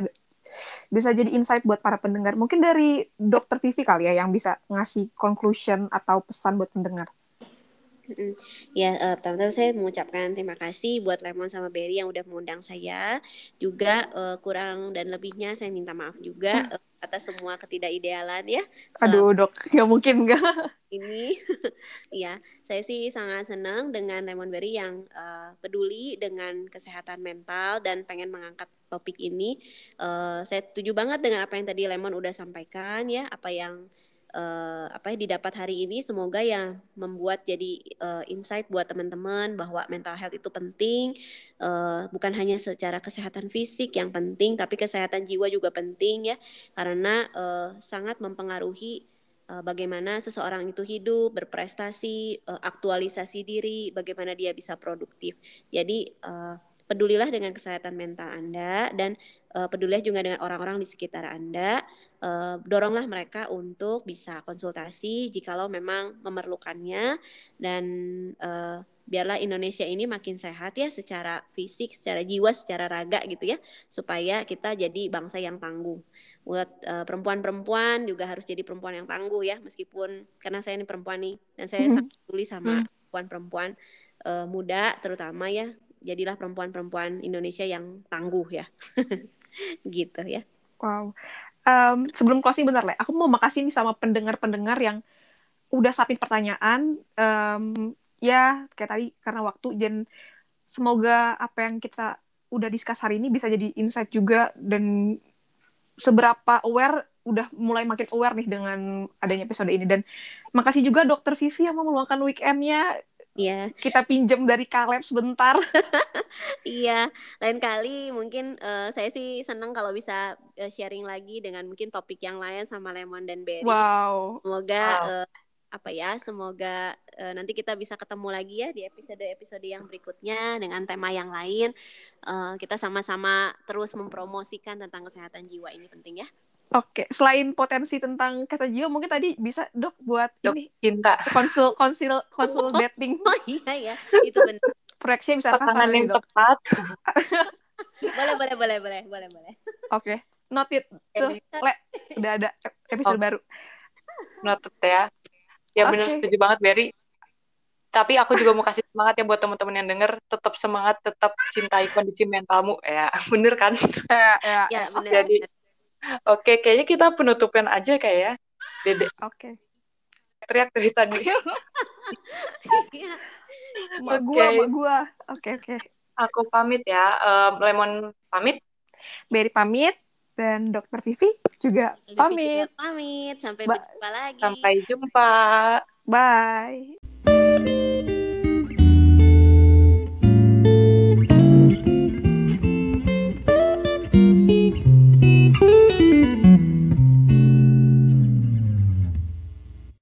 bisa jadi insight buat para pendengar. Mungkin dari dokter Vivi kali ya yang bisa ngasih conclusion atau pesan buat pendengar Ya, uh, pertama-tama saya mengucapkan terima kasih buat Lemon sama Berry yang udah mengundang saya. Juga uh, kurang dan lebihnya saya minta maaf juga uh, atas semua ketidakidealan ya. Aduh, Dok, ya mungkin enggak. Ini ya, saya sih sangat senang dengan Lemon Berry yang uh, peduli dengan kesehatan mental dan pengen mengangkat topik ini. Uh, saya setuju banget dengan apa yang tadi Lemon udah sampaikan ya, apa yang uh, apa ya didapat hari ini semoga ya membuat jadi uh, insight buat teman-teman bahwa mental health itu penting uh, bukan hanya secara kesehatan fisik yang penting tapi kesehatan jiwa juga penting ya. Karena uh, sangat mempengaruhi uh, bagaimana seseorang itu hidup berprestasi uh, aktualisasi diri bagaimana dia bisa produktif. Jadi uh, pedulilah dengan kesehatan mental Anda dan uh, pedulilah juga dengan orang-orang di sekitar Anda uh, doronglah mereka untuk bisa konsultasi jikalau memang memerlukannya dan uh, biarlah Indonesia ini makin sehat ya secara fisik, secara jiwa, secara raga gitu ya supaya kita jadi bangsa yang tangguh. Buat uh, perempuan-perempuan juga harus jadi perempuan yang tangguh ya meskipun karena saya ini perempuan nih dan saya hmm. sangat peduli sama hmm. perempuan-perempuan uh, muda terutama ya jadilah perempuan-perempuan Indonesia yang tangguh ya. Gitu ya. Wow. Um, sebelum closing bentar lah, aku mau makasih nih sama pendengar-pendengar yang udah sapin pertanyaan. Um, ya kayak tadi karena waktu dan semoga apa yang kita udah discuss hari ini bisa jadi insight juga dan seberapa aware udah mulai makin aware nih dengan adanya episode ini. Dan makasih juga dokter Vivi yang mau meluangkan weekendnya Iya. Kita pinjam dari Kaleb sebentar. iya, lain kali mungkin uh, saya sih senang kalau bisa uh, sharing lagi dengan mungkin topik yang lain sama Lemon dan Berry. Wow. Semoga wow. Uh, apa ya, semoga uh, nanti kita bisa ketemu lagi ya di episode-episode yang berikutnya dengan tema yang lain. Uh, kita sama-sama terus mempromosikan tentang kesehatan jiwa ini penting ya. Oke, selain potensi tentang kata jiwa, mungkin tadi bisa dok buat dok, ini cinta konsul konsul konsul dating. Oh iya ya, itu benar. Proyeksinya bisa pasangan yang dok. tepat. boleh boleh boleh boleh boleh boleh. Oke, noted tuh, le, udah ada episode oh. baru. Noted ya. Ya okay. benar setuju banget Berry. Tapi aku juga mau kasih semangat ya buat teman-teman yang denger, tetap semangat, tetap cintai kondisi mentalmu ya, bener kan? Ya, ya, ya bener. Jadi Oke, kayaknya kita penutupin aja kayak ya. Dede. Oke. Teriak dari tadi. Iya. Okay. gua, gua. Oke, oke. Aku pamit ya. Um, Lemon pamit. Berry pamit dan Dokter Vivi juga pamit. pamit. Sampai ba jumpa lagi. Sampai jumpa. Bye.